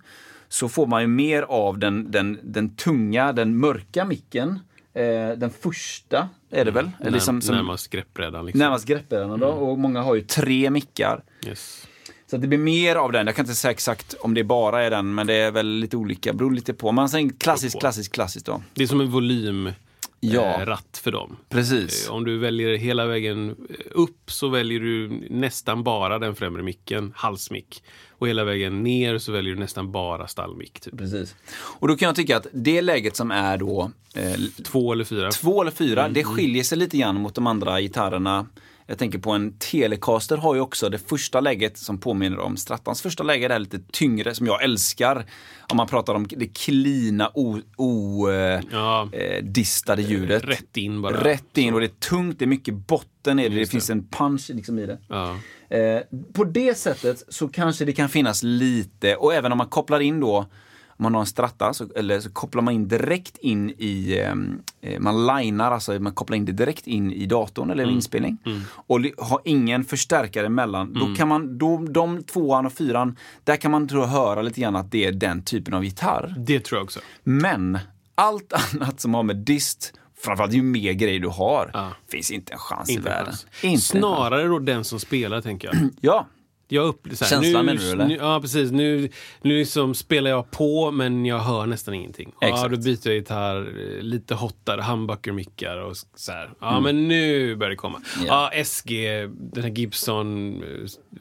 S2: så får man ju mer av den, den, den tunga, den mörka micken. Eh, den första är det väl? Eller liksom, som,
S3: Närmast greppbrädan. Liksom.
S2: närmast greppbrädan då. Och många har ju tre mickar.
S3: Yes.
S2: Så det blir mer av den. Jag kan inte säga exakt om det bara är den, men det är väl lite olika. Beror lite på. Men sen klassiskt, klassiskt, klassiskt då.
S3: Det är som en
S2: Ja.
S3: eh, ratt för dem.
S2: Precis.
S3: Eh, Om du väljer hela vägen eh, upp så väljer du nästan bara den främre micken, halsmick. Och hela vägen ner så väljer du nästan bara stallmick. Typ.
S2: Precis. Och då kan jag tycka att det läget som är då eh,
S3: Två eller fyra.
S2: två eller fyra,
S3: Mm,
S2: det skiljer sig lite grann mot de andra gitarrerna. Jag tänker på en Telecaster har ju också det första läget som påminner om Strattans första läge. Det är lite tyngre, som jag älskar. Om man pratar om det klina, odistade
S3: Ja,
S2: eh, distade ljudet.
S3: rätt in bara.
S2: Rätt in och det är tungt, det är mycket botten i det, det
S3: det.
S2: finns en punch liksom i det.
S3: Ja.
S2: Eh, på det sättet så kanske det kan finnas lite, och även om man kopplar in då, om man har en stratta, så, eller så kopplar man in direkt in i, ehm, eh, man linar, alltså man kopplar in det direkt in i datorn eller inspelning. Och li- har ingen förstärkare emellan. Då kan man, då, de tvåan och fyran, där kan man tror höra lite grann att det är den typen av gitarr.
S3: Det tror jag också.
S2: Men allt annat som har med dist, framförallt ju mer grejer du har,
S3: Ja.
S2: finns inte en chans i
S3: Inte en
S2: världen.
S3: chans.
S2: Inte.
S3: Snarare då den som spelar, tänker jag.
S2: Ja,
S3: Jag upp, så här,
S2: Känslan
S3: nu,
S2: menar du, eller?
S3: Nu, ja, precis. Nu, nu liksom spelar jag på, men jag hör nästan ingenting. Ja, då byter jag gitarr, eh, lite hottare, humbucker-mickar och så här. Ja,
S2: Mm.
S3: men nu börjar det komma.
S2: Ja.
S3: Ja, SG, den här Gibson, eh,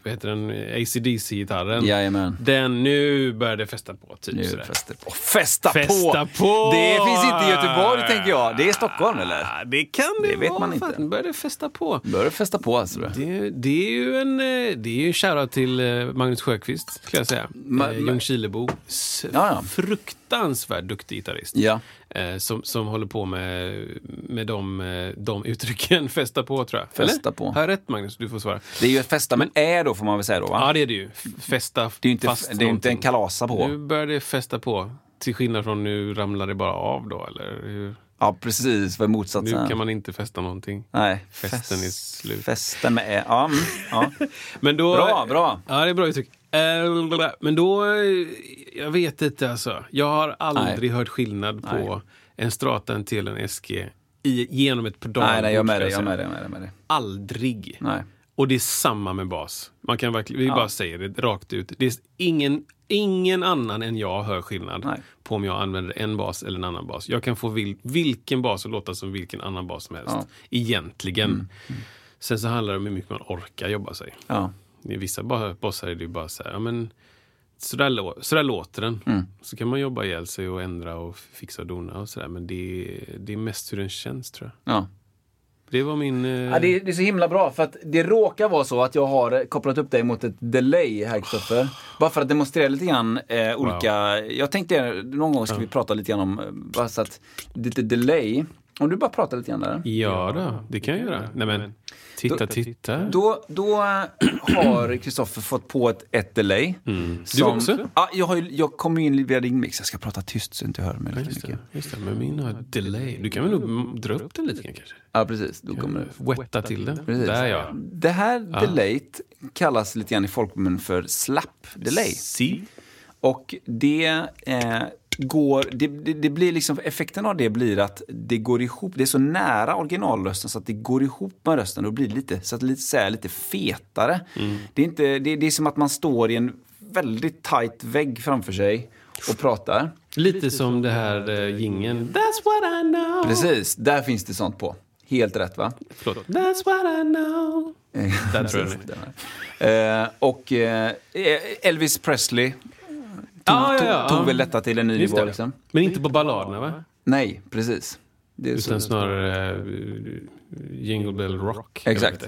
S3: vad heter den, ACDC-gitarren.
S2: jajamän.
S3: Den, nu börjar det festa på, typ
S2: Nu fäster på. Festa,
S3: Festa på!
S2: Det finns inte i Göteborg, tänker jag. Det är Stockholm, eller?
S3: Det kan det,
S2: Det vet
S3: vara.
S2: man inte.
S3: Börjar det festa på.
S2: Bör festa på, alltså.
S3: Det, det är ju en, eh, det är ju en shoutout till eh, Magnus Sjöqvist, skulle jag säga.
S2: Ma-
S3: eh, Ljungskilebo.
S2: Ja, ja.
S3: Fruktansvärt duktig gitarrist.
S2: Ja.
S3: Eh, som, som håller på med, med de, eh, de uttrycken. Festa på, tror jag.
S2: Festa på.
S3: Har jag rätt, Magnus? Du får svara.
S2: Det är ju ett festa med ä då, får man väl säga då, va?
S3: Ja, det är det ju. F- Festa
S2: det är inte,
S3: fast
S2: det är inte en kalasa på.
S3: Nu börjar det festa på. Till skillnad från nu ramlar det bara av då, eller hur?
S2: Ja, precis. Vad är
S3: Nu
S2: motsatsen?
S3: kan man inte festa någonting.
S2: Nej.
S3: Festen
S2: fest-
S3: är slut.
S2: Festen med ä. Ja, mm, ja.
S3: Men då,
S2: Bra, bra.
S3: Ja, det är bra uttryck. Eh, Men då, eh, jag vet inte alltså. Jag har aldrig hört skillnad på
S2: Nej.
S3: en Strata, en Tele, en SG i, genom ett pedalbord.
S2: Nej, nej, jag är med dig. Jag med med är med dig.
S3: Aldrig.
S2: Nej.
S3: Och det är samma med bas. Man kan verkligen, vi
S2: Ja.
S3: bara säger det rakt ut. Det är ingen, ingen annan än jag hör skillnad
S2: Nej.
S3: på om jag använder en bas eller en annan bas. Jag kan få vil, vilken bas att låta som vilken annan bas som helst.
S2: Ja. Mm.
S3: Egentligen. Sen så handlar det om hur mycket man orkar jobba sig.
S2: Ja.
S3: I vissa bossar är det ju bara så här, ja men så där, lå- så där låter den.
S2: Mm.
S3: Så kan man jobba ihjäl sig och ändra och fixa och dona och sådär. Men det, det är mest hur den känns tror jag.
S2: ja.
S3: Det var min... Eh...
S2: Ja, det, är, det är så himla bra för att det råkar vara så att jag har kopplat upp dig mot ett delay här Kristoffer. Bara för att demonstrera lite grann eh, olika, jag tänkte någon gång ska vi prata lite grann om, eh, bara så att, lite delay. Om du bara pratar lite grann där.
S3: Ja då, det kan jag göra. Nej men, titta,
S2: Då-
S3: titta.
S2: Då, då har Kristoffer fått på ett, ett delay.
S3: Mm. Du
S2: som-
S3: också?
S2: Ja, jag, har jag kommer ju in via din mix. Jag ska prata tyst så du inte hör mig lika mycket.
S3: just det, men min har ett delay. Du kan väl nog dra upp den lite grann kanske?
S2: Ja, precis. Då kommer det.
S3: Wetta till den.
S2: Precis.
S3: Där ja.
S2: Det här delayt kallas lite grann i folkmun för slap delay.
S3: Si.
S2: Och det eh, går, det, det, det blir liksom, effekten av det blir att det går ihop, det är så nära originalrösten så att det går ihop med rösten och blir lite, så att det lite, så här, lite fetare. Det, är inte, det, det är som att man står i en väldigt tight vägg framför sig och pratar.
S3: Lite som det här uh, gingen. That's what I know.
S2: Precis, där finns det sånt på. Helt rätt va?
S3: Förlåt. That's what I know. Där tror jag
S2: den. Eh, och Elvis Presley tog,
S3: ah, ja, ja.
S2: tog väl detta till en ny
S3: Just
S2: nivå. Liksom.
S3: Men inte på balladerna va?
S2: Nej, precis.
S3: Utan
S2: så.
S3: snarare uh, Jingle Bell Rock.
S2: Exakt.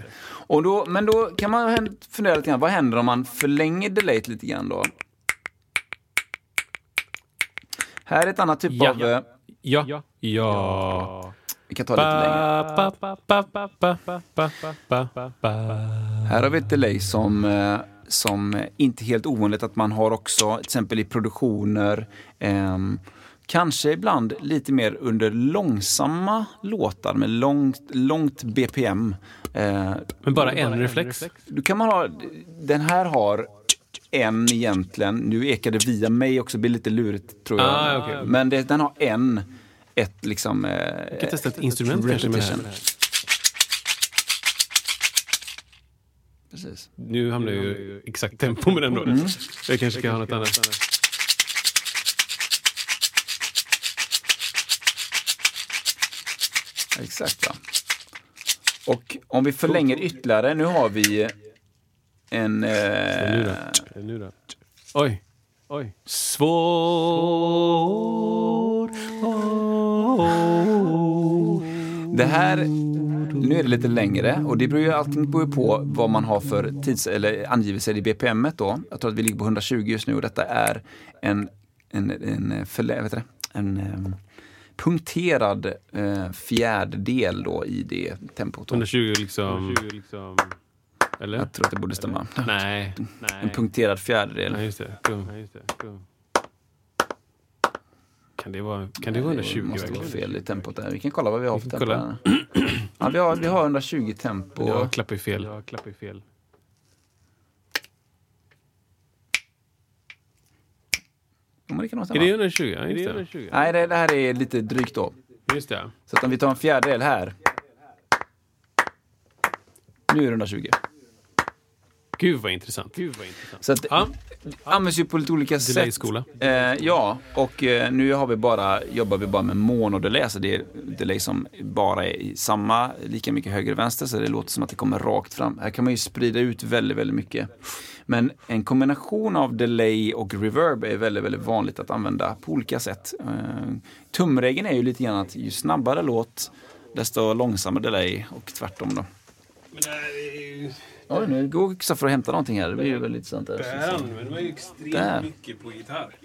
S2: Och då, men då kan man fundera lite grann, vad händer om man förlänger delayt lite grann då? Här är ett annat typ
S3: ja.
S2: av... Eh,
S3: ja. ja. ja.
S2: Vi kan ta lite längre. Här har vi ett delay som... Uh, som inte är helt ovanligt att man har också, till exempel i produktioner, ehm, kanske ibland lite mer under långsamma låtar med långt, långt BPM. Eh,
S3: Men bara en reflex.
S2: Då kan man ha, den här har en egentligen, nu ekar det via mig också, det blir lite lurigt tror jag.
S3: Ah, okej.
S2: Men det, den har en, ett liksom... Eh,
S3: kan testa ett instrument kanske med det här.
S2: Precis.
S3: Nu hamnar jag ju exakt tempo med den då. Jag kanske ska ha något annat.
S2: Exakt va. Och om vi förlänger ytterligare, nu har vi en...
S3: Nu
S2: Eh,
S3: då? Nu då? Oj. Oj. Svår.
S2: det här, nu är det lite längre och det beror ju, allting beror ju på vad man har för tids eller angivelser i BPM då. Jag tror att vi ligger på 120 just nu och detta är en, en, en, förlä, vet det? en eh, punkterad eh, fjärdedel då i det tempot. då.
S3: 120 liksom... Eller?
S2: Jag tror att det borde stämma.
S3: Nej.
S2: En
S3: Nej.
S2: punkterad fjärdedel.
S3: Nej, just det. Gung. Gung. Kan det vara, kan det vara
S2: Det
S3: 120
S2: måste vara fel i tempot där. Vi kan kolla vad vi har för tempo. Ja, vi, har, vi har 120 tempo.
S3: Jag klappar fel. Jag klappar fel.
S2: Ja, det kan
S3: Är det
S2: stämma.
S3: 120? Ja, just det.
S2: Nej, det, det här är lite drygt då.
S3: Just det.
S2: Så att om vi tar en fjärdedel här. Nu är det 120.
S3: Gud vad intressant. Gud vad intressant.
S2: Så att
S3: Ja.
S2: det används ju på lite olika sätt.
S3: Delay-skola.
S2: Eh, ja, och eh, nu har vi bara, jobbar vi bara med monodelay. Alltså det är delay som bara är i samma, lika mycket höger och vänster. Så det låter som att det kommer rakt fram. Här kan man ju sprida ut väldigt, väldigt mycket. Men en kombination av delay och reverb är väldigt, väldigt vanligt att använda på olika sätt. Eh, tumregeln är ju lite grann att ju snabbare låt, desto långsammare delay och tvärtom då.
S3: Men det
S2: Oj, nu går Kristoffer och hämtar någonting här. Det blir ju väldigt intressant.
S3: Det
S2: Där.
S3: använder man ju extremt
S2: Där.
S3: mycket på gitarr.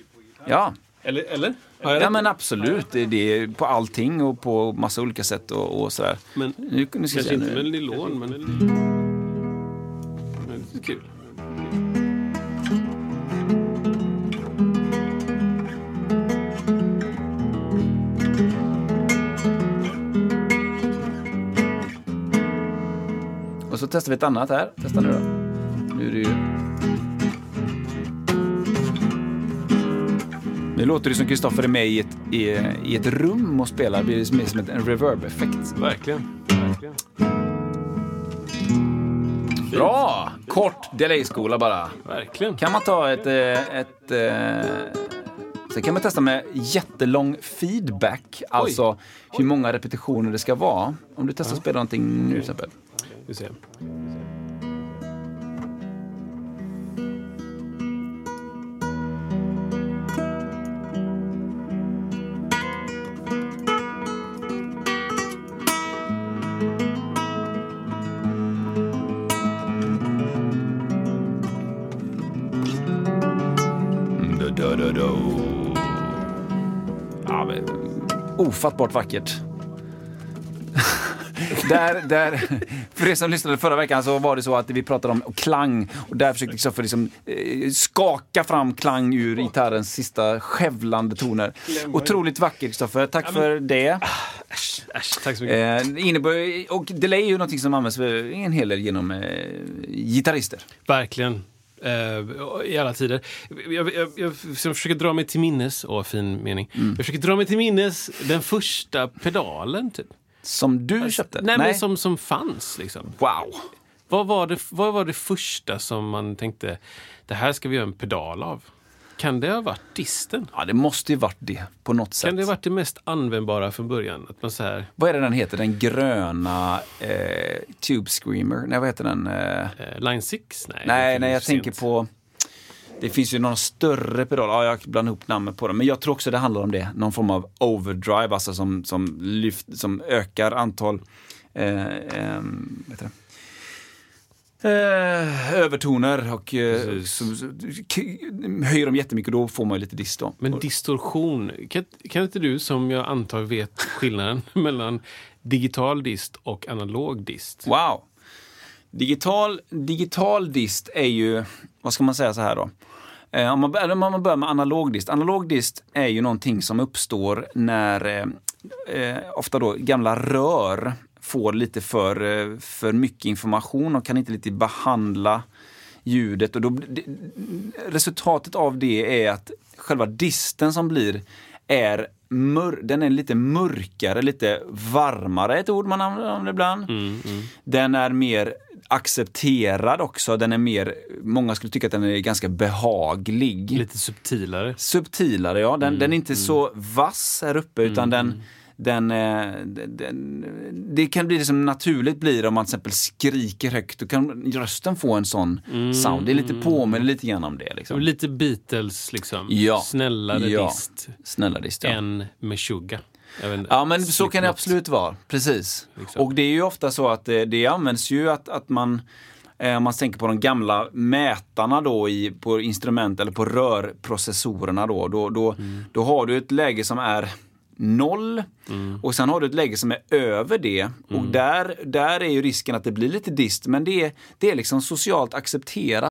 S2: Ja,
S3: Eller? eller?
S2: Ja men absolut, det är det på allting och på massa olika sätt och, och sådär.
S3: Men
S2: Nu, nu ska
S3: kanske inte med nylon, men... Men det är kul.
S2: Och så testar vi ett annat här. Testa nu då. Nu är det ju... Nu låter det som Kristoffer är med i ett, i, i ett rum och spelar. Det blir mer som ett- en reverb-effekt.
S3: Verkligen. Verkligen.
S2: Bra! Kort delay-skola bara.
S3: Verkligen.
S2: Kan man ta ett... eh, ett eh, Sen kan man testa med jättelång feedback. Alltså hur många repetitioner det ska vara. Om du testar att spela någonting nu till exempel.
S3: Vi ser.
S2: ofattbart vackert där, där, för er som lyssnade förra veckan så var det så att vi pratade om klang och där försökte Kristoffer liksom, eh, skaka fram klang ur gitarrens sista skövlande toner. Otroligt vackert Kristoffer, tack ja, men, för det.
S3: Äsch, äsch, tack så mycket.
S2: Eh, innebär, och delay är ju någonting som används en hel del genom eh, gitarrister.
S3: Verkligen. Uh, I alla tider. Jag, jag, jag, jag, försöker dra mig till minnes, åh fin mening. Mm. Jag försöker dra mig till minnes den första pedalen. Typ.
S2: Som du alltså, köpte?
S3: Nej, nej, men som, som fanns. Liksom.
S2: Wow!
S3: Vad var, det, vad var det första som man tänkte, det här ska vi göra en pedal av? Kan det ha varit disten?
S2: Ja, det måste ju varit det på något sätt.
S3: Kan det ha varit det mest användbara från början? Att man så här...
S2: Vad är det den heter? Den gröna eh, Tube Screamer? Nej, vad heter den?
S3: Eh... eh Line 6?
S2: Nej, nej, nej jag tänker på... Det finns ju någon större pedal, ja, jag blandar ihop namnet på den. Men jag tror också det handlar om det. Någon form av overdrive, alltså som, som, lyft, som ökar antal eh, eh, Eh, övertoner och eh, så, höjer dem jättemycket då får man lite dist. Då.
S3: Men distorsion, kan, kan inte du som jag antar vet skillnaden mellan digital dist och analog dist?
S2: Wow! Digital, digital dist är ju, vad ska man säga så här då? Eh, om, man, om man börjar med analog dist. Analog dist är ju någonting som uppstår när eh, eh ofta då gamla rör får lite för, eh, för mycket information och kan inte lite behandla ljudet. Och då, resultatet av det är att själva disten som blir är mör, den är lite mörkare, lite varmare, ett ord man använder ibland. Mm, mm. Den är mer accepterad också. Den är mer, många skulle tycka att den är ganska behaglig.
S3: Lite subtilare.
S2: Subtilare, ja. Den, mm, den är inte mm. så vass här uppe utan mm, den den, eh, den, det kan bli det som naturligt blir om man till exempel skriker högt. Då kan rösten få en sån mm. sound. Det är lite påminner lite grann om det. Liksom.
S3: lite Beatles liksom.
S2: Ja.
S3: Snällare ja. dist.
S2: Snällare dist, ja.
S3: Än Meshuggah.
S2: Ja men så kan det absolut vara, precis. Liksom. Och det är ju ofta så att det, det används ju att, att man eh, om man tänker på de gamla mätarna då i, på instrument eller på rörprocessorerna då, då, då, mm. då har du ett läge som är noll. Mm. Och sen har du ett läge som är över det. Mm. Och där, där är ju risken att det blir lite dist, men det är, det är liksom socialt accepterat.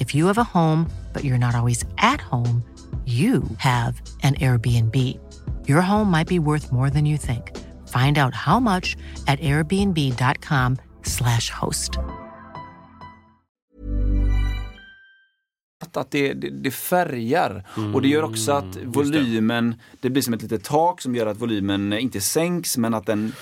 S4: If you have a home, but you're not always at home, you have an Airbnb. Your home might be worth more than you think. Find out how much at airbnb.com slash host.
S2: Att det, det, det färgar mm, och det gör också att volymen, det. det blir som ett litet tak som gör att volymen inte sänks men att den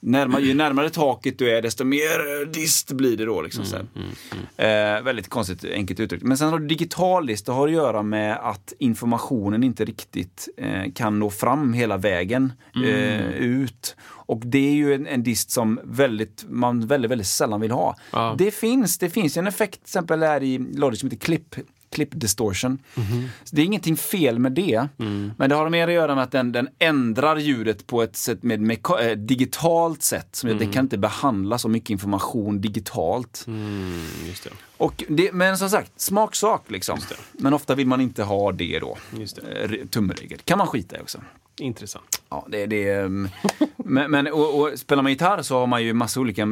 S2: närmare, ju närmare taket du är desto mer eh, dist blir det då. Liksom, mm, mm, mm. Eh, väldigt konstigt, enkelt uttryckt. Men sen har du digital dist, det har att göra med att informationen inte riktigt eh, kan nå fram hela vägen mm. eh, ut. Och det är ju en, en dist som väldigt, man väldigt, väldigt sällan vill ha. Ja. Det finns, det finns en effekt till exempel här i Logic som heter Clip clip distortion. Mm. det är ingenting fel med det. Mm. Men det har mer att göra med att den, den ändrar ljudet på ett sätt med, med äh, digitalt sätt. Som mm. Det kan inte behandla så mycket information digitalt.
S3: Mm, det.
S2: Och det, men som sagt, smaksak liksom. Men ofta vill man inte ha det då.
S3: Just det.
S2: Eh, tumregel. kan man skita i också.
S3: Intressant.
S2: Ja, det, det, mm. men, men och, och spelar man gitarr så har man ju massa olika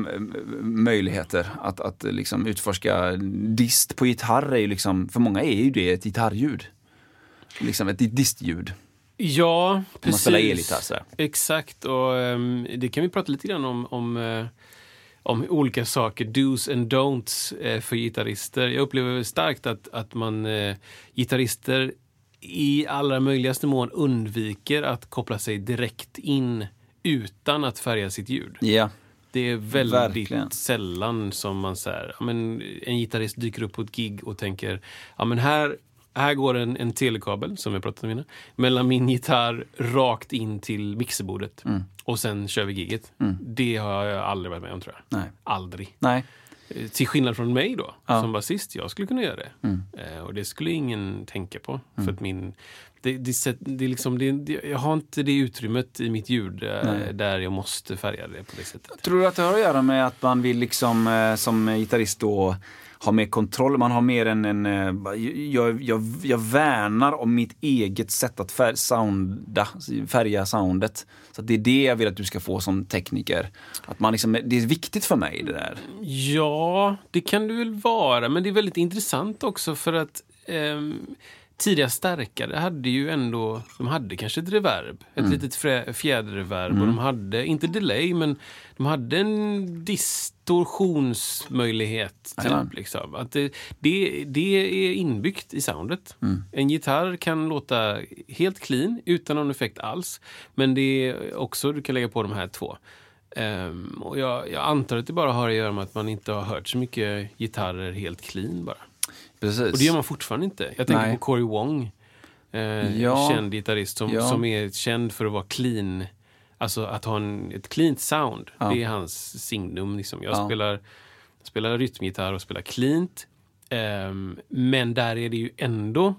S2: möjligheter att, att liksom utforska. Dist på gitarr är ju liksom, för många är ju det ett gitarrljud. Liksom ett distljud.
S3: Ja,
S2: Om man
S3: precis.
S2: spelar elgitarr sådär.
S3: Exakt, och ehm, det kan vi prata lite grann om, om, eh, om olika saker, dos and don'ts eh, för gitarrister. Jag upplever starkt att, att man eh, gitarrister i allra möjligaste mån undviker att koppla sig direkt in utan att färga sitt ljud.
S2: Ja.
S3: Det är väldigt
S2: Verkligen. sällan
S3: som man säger, ja, men en gitarrist dyker upp på ett gig och tänker, ja men här, här går en, en telekabel, som jag pratade om innan, mellan min gitarr rakt in till mixerbordet.
S2: Mm.
S3: Och sen kör vi giget. Det har jag aldrig varit med om tror jag.
S2: Nej.
S3: Aldrig.
S2: Nej.
S3: Till skillnad från mig då,
S2: Ja.
S3: som basist, jag skulle kunna göra det.
S2: Mm.
S3: Eh, och det skulle ingen tänka på. För att min, det, det, det, liksom, det, det, jag har inte det utrymmet i mitt ljud eh,
S2: Nej.
S3: där jag måste färga det på det sättet.
S2: Tror du att det har att göra med att man vill liksom eh, som gitarrist då har mer kontroll? Man har mer en, en eh, jag, jag, jag värnar om mitt eget sätt att fär, sounda, färga soundet. Så att det är det jag vill att du ska få som tekniker. Att man liksom, det är viktigt för mig det där.
S3: Ja, det kan det väl vara. Men det är väldigt intressant också för att ehm, tidiga stärkare hade ju ändå, de hade kanske ett reverb, ett litet frä- fjäderreverb och de hade, inte delay, men de hade en distorsionsmöjlighet. Typ, liksom. att det, det, det är inbyggt i soundet. En gitarr kan låta helt clean utan någon effekt alls. Men det är också, du kan lägga på de här två. Ehm, och jag, jag antar att det bara har att göra med att man inte har hört så mycket gitarrer helt clean bara.
S2: Precis.
S3: Och det gör man fortfarande inte. Jag tänker
S2: Nej.
S3: på Cory Wong. Eh,
S2: Ja.
S3: Känd gitarrist som,
S2: Ja.
S3: som är känd för att vara clean. Alltså att ha en, ett cleant sound.
S2: Ja.
S3: Det är hans signum. Liksom. Jag
S2: Ja.
S3: spelar, spelar rytmgitarr och spelar cleant. Ehm, men där är det ju ändå...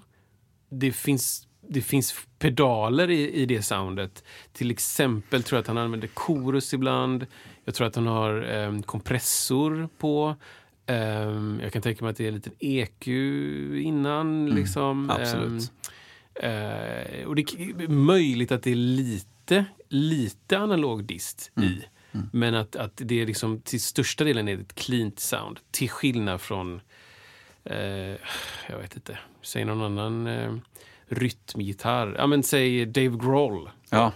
S3: Det finns, det finns pedaler i, i det soundet. Till exempel tror jag att han använder chorus ibland. Jag tror att han har ehm, kompressor på. Ehm, jag kan tänka mig att det är lite EQ innan. liksom.
S2: Mm. absolut.
S3: Ehm, eh, och det är möjligt att det är lite, lite analog dist
S2: Mm.
S3: i. Men att, att det är liksom till största delen är det ett cleant sound. Till skillnad från, eh, jag vet inte, säg någon annan eh, rytmgitarr. Ja men säg Dave Grohl.
S2: Ja.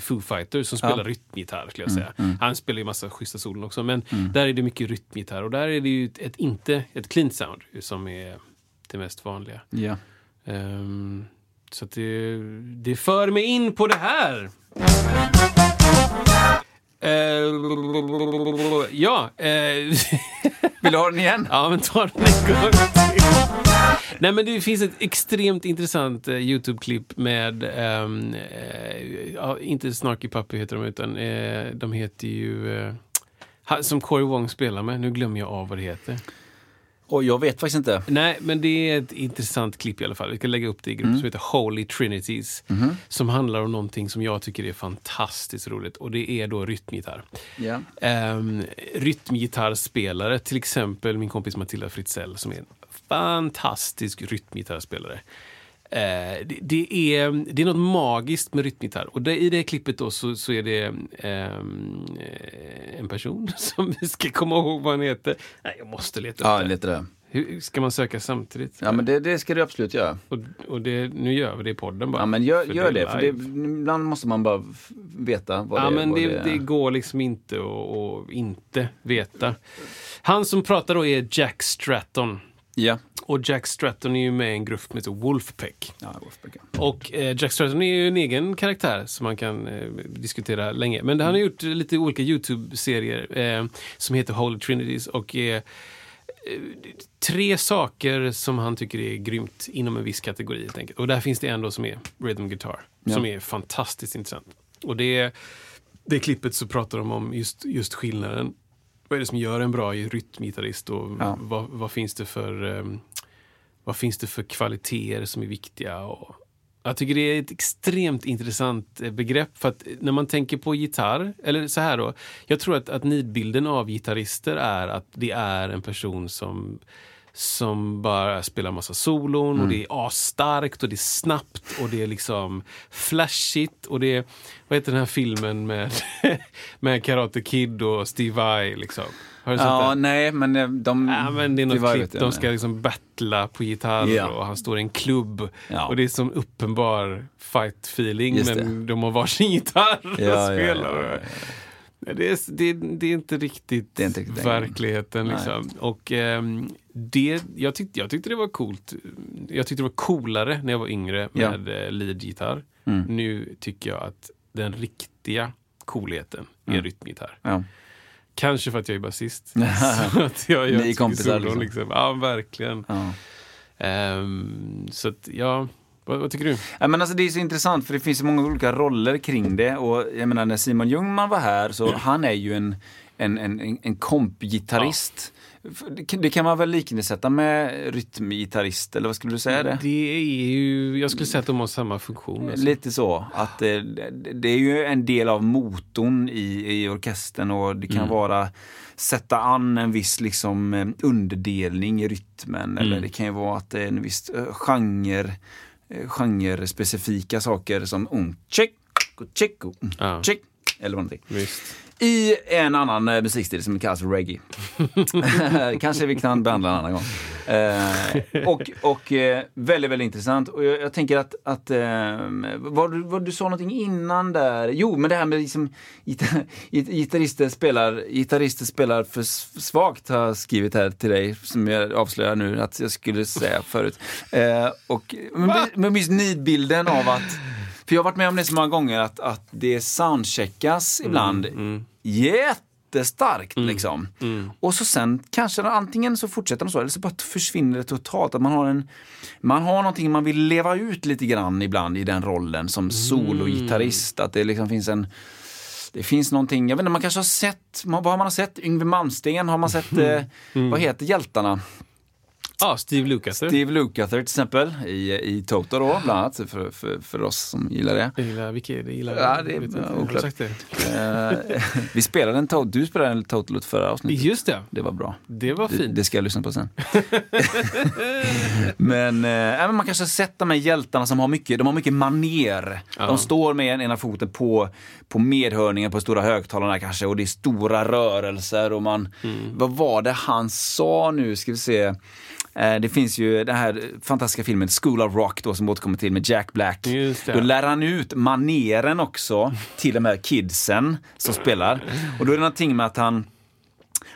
S3: Foo Fighters som spelar rytmgitarr skulle jag säga. Han spelar ju massa schyssta solon också. Men där är det mycket rytmgitarr och där är det ju ett, ett inte ett cleant sound som är det mest vanliga.
S2: Ja.
S3: Ehm, så det, det för mig in på det här. Eh, ja, eh,
S2: Vill du ha den igen?
S3: ja, men ta den en gång till. Nej, men det finns ett extremt intressant eh, Youtube-klipp med, ehm, eh, inte Snarky Puppy heter de, utan eh, de heter ju, eh, som Corey Wong spelar med. Nu glömmer jag av vad det heter.
S2: Och jag vet faktiskt inte.
S3: Nej, men det är ett intressant klipp i alla fall. Vi ska lägga upp det i grupp som heter Holy Trinities. Som handlar om någonting som jag tycker är fantastiskt roligt. Och det är då rytmgitarr.
S2: Ja.
S3: Um, rytmgitarrspelare, till exempel min kompis Matilda Fritzell som är en fantastisk rytmgitarrspelare. Eh, det, det, är, det är något magiskt med rytmgitarr. Och det, i det klippet då så, så är det ehm, eh, en person som vi ska komma ihåg vad han heter. Nej, jag måste leta upp
S2: Ja,
S3: det.
S2: lite det.
S3: Hur, ska man söka samtidigt?
S2: Ja, men det, det ska du absolut göra.
S3: Och, och det, nu gör vi det i podden bara.
S2: Ja, men gör, gör det. För det, ibland måste man bara veta vad
S3: Ja,
S2: det,
S3: men det, det går liksom inte att inte veta. Han som pratar då är Jack Stratton.
S2: Ja.
S3: Och Jack Stratton är ju med i en grupp som heter Wolfpack.
S2: ja Wolfpack, ja.
S3: Och eh, Jack Stratton är ju en egen karaktär som man kan eh, diskutera länge. Men han har gjort lite olika YouTube-serier eh, som heter Holy Trinities och är eh, tre saker som han tycker är grymt inom en viss kategori helt enkelt. Och där finns det en då som är rhythm guitar, som är fantastiskt intressant. Och det, det klippet så pratar de om just, just skillnaden. Vad är det som gör en bra rytmgitarrist och
S2: Ja.
S3: vad, vad finns det för ehm, vad finns det för kvaliteter som är viktiga? Och jag tycker det är ett extremt intressant eh, begrepp. För att när man tänker på gitarr, eller så här då. Jag tror att, att nidbilden av gitarrister är att det är en person som, som bara spelar massa solon
S2: Mm.
S3: och det är asstarkt och det är snabbt och det är liksom flashigt och det är, vad heter den här filmen med, med Karate Kid och Steve Vai liksom? Har du sett
S2: Ja,
S3: den?
S2: nej, men eh, de...
S3: Ja, men det är något klipp, de ska liksom battla på gitarr
S2: Ja.
S3: och han står i en klubb.
S2: Ja.
S3: Och det är som uppenbar fight feeling
S2: Just
S3: men de har varsin gitarr och
S2: Ja, ja,
S3: spelar. Det, är, det, är- det är inte riktigt,
S2: Det är inte riktigt
S3: verkligheten. Liksom. Och ehm, det, jag, tyckte, jag tyckte det var coolt. Jag tyckte det var coolare när jag var yngre med ja. leadgitarr.
S2: Mm.
S3: Nu tycker jag att den riktiga coolheten är
S2: Mm.
S3: rytmgitarr.
S2: Ja.
S3: Kanske för att jag är basist. så att jag gör
S2: Ni är kompisar, liksom.
S3: liksom. Ja, verkligen.
S2: Ja.
S3: Ehm, så att, ja, vad, vad tycker du?
S2: Ja, men alltså det är så intressant för det finns så många olika roller kring det. Och jag menar när Simon Ljungman var här så han är ju en, en, en, en- kompgitarrist. Det- Det kan man väl liknsätta med rytmgitarrist, eller vad skulle du säga det?
S3: Det är ju, jag skulle säga att de har samma funktion. Alltså.
S2: Lite så. Att det, det är ju en del av motorn i, i orkestern och det kan
S3: Mm.
S2: vara sätta an en viss liksom eh, underdelning i rytmen. Eller
S3: Mm.
S2: det kan ju vara att det är en viss eh, genre, eh, genrespecifika saker som check, check, um,
S3: Ja.
S2: check, eller någonting.
S3: Visst.
S2: I en annan eh, musikstil som kallas reggae. Kanske vi kan behandla en annan gång. Eh, och och eh, väldigt, väldigt intressant. Och jag, jag tänker att, att eh, vad, du- vad du sa någonting innan där. Jo, men det här med liksom gitar, git- gitarrister spelar, gitarrister spelar för svagt har jag skrivit här till dig, som jag avslöjar nu att jag skulle säga förut. Eh, och, men, men just nidbilden av att för jag har varit med om det så många gånger att, att det soundcheckas ibland jättestarkt liksom. Och så sen kanske antingen så fortsätter de så eller så bara försvinner det totalt. Att man har en man har någonting man vill leva ut lite grann ibland i den rollen som sologitarrist. Att det liksom finns en det finns någonting, jag vet inte, man kanske har sett, vad har man sett? Yngwie Malmsteen, har man sett, eh, vad heter hjältarna?
S3: Ja, Steve Lukather.
S2: Steve Lukather till exempel i, i Toto då, bland annat, för, för, för oss som gillar det.
S3: Jag gillar, vilka är det? Gillar,
S2: Ja, det är oklart.
S3: det.
S2: Eh, vi spelade en Toto, du spelade en Toto förra avsnittet.
S3: Just det,
S2: Det var bra.
S3: det var
S2: Det,
S3: fint.
S2: det ska jag lyssna på sen. men, men man kanske har sett de här hjältarna som har mycket, de har mycket maner.
S3: Ja.
S2: De står med ena foten på, på medhörningen på stora högtalarna kanske och det är stora rörelser och man,
S3: Mm.
S2: vad var det han sa nu, ska vi se. Eh, Det finns ju den här fantastiska filmen School of Rock då som återkommer till med Jack Black. Då lär han ut maneren också till de här kidsen som spelar. Och då är det någonting med att han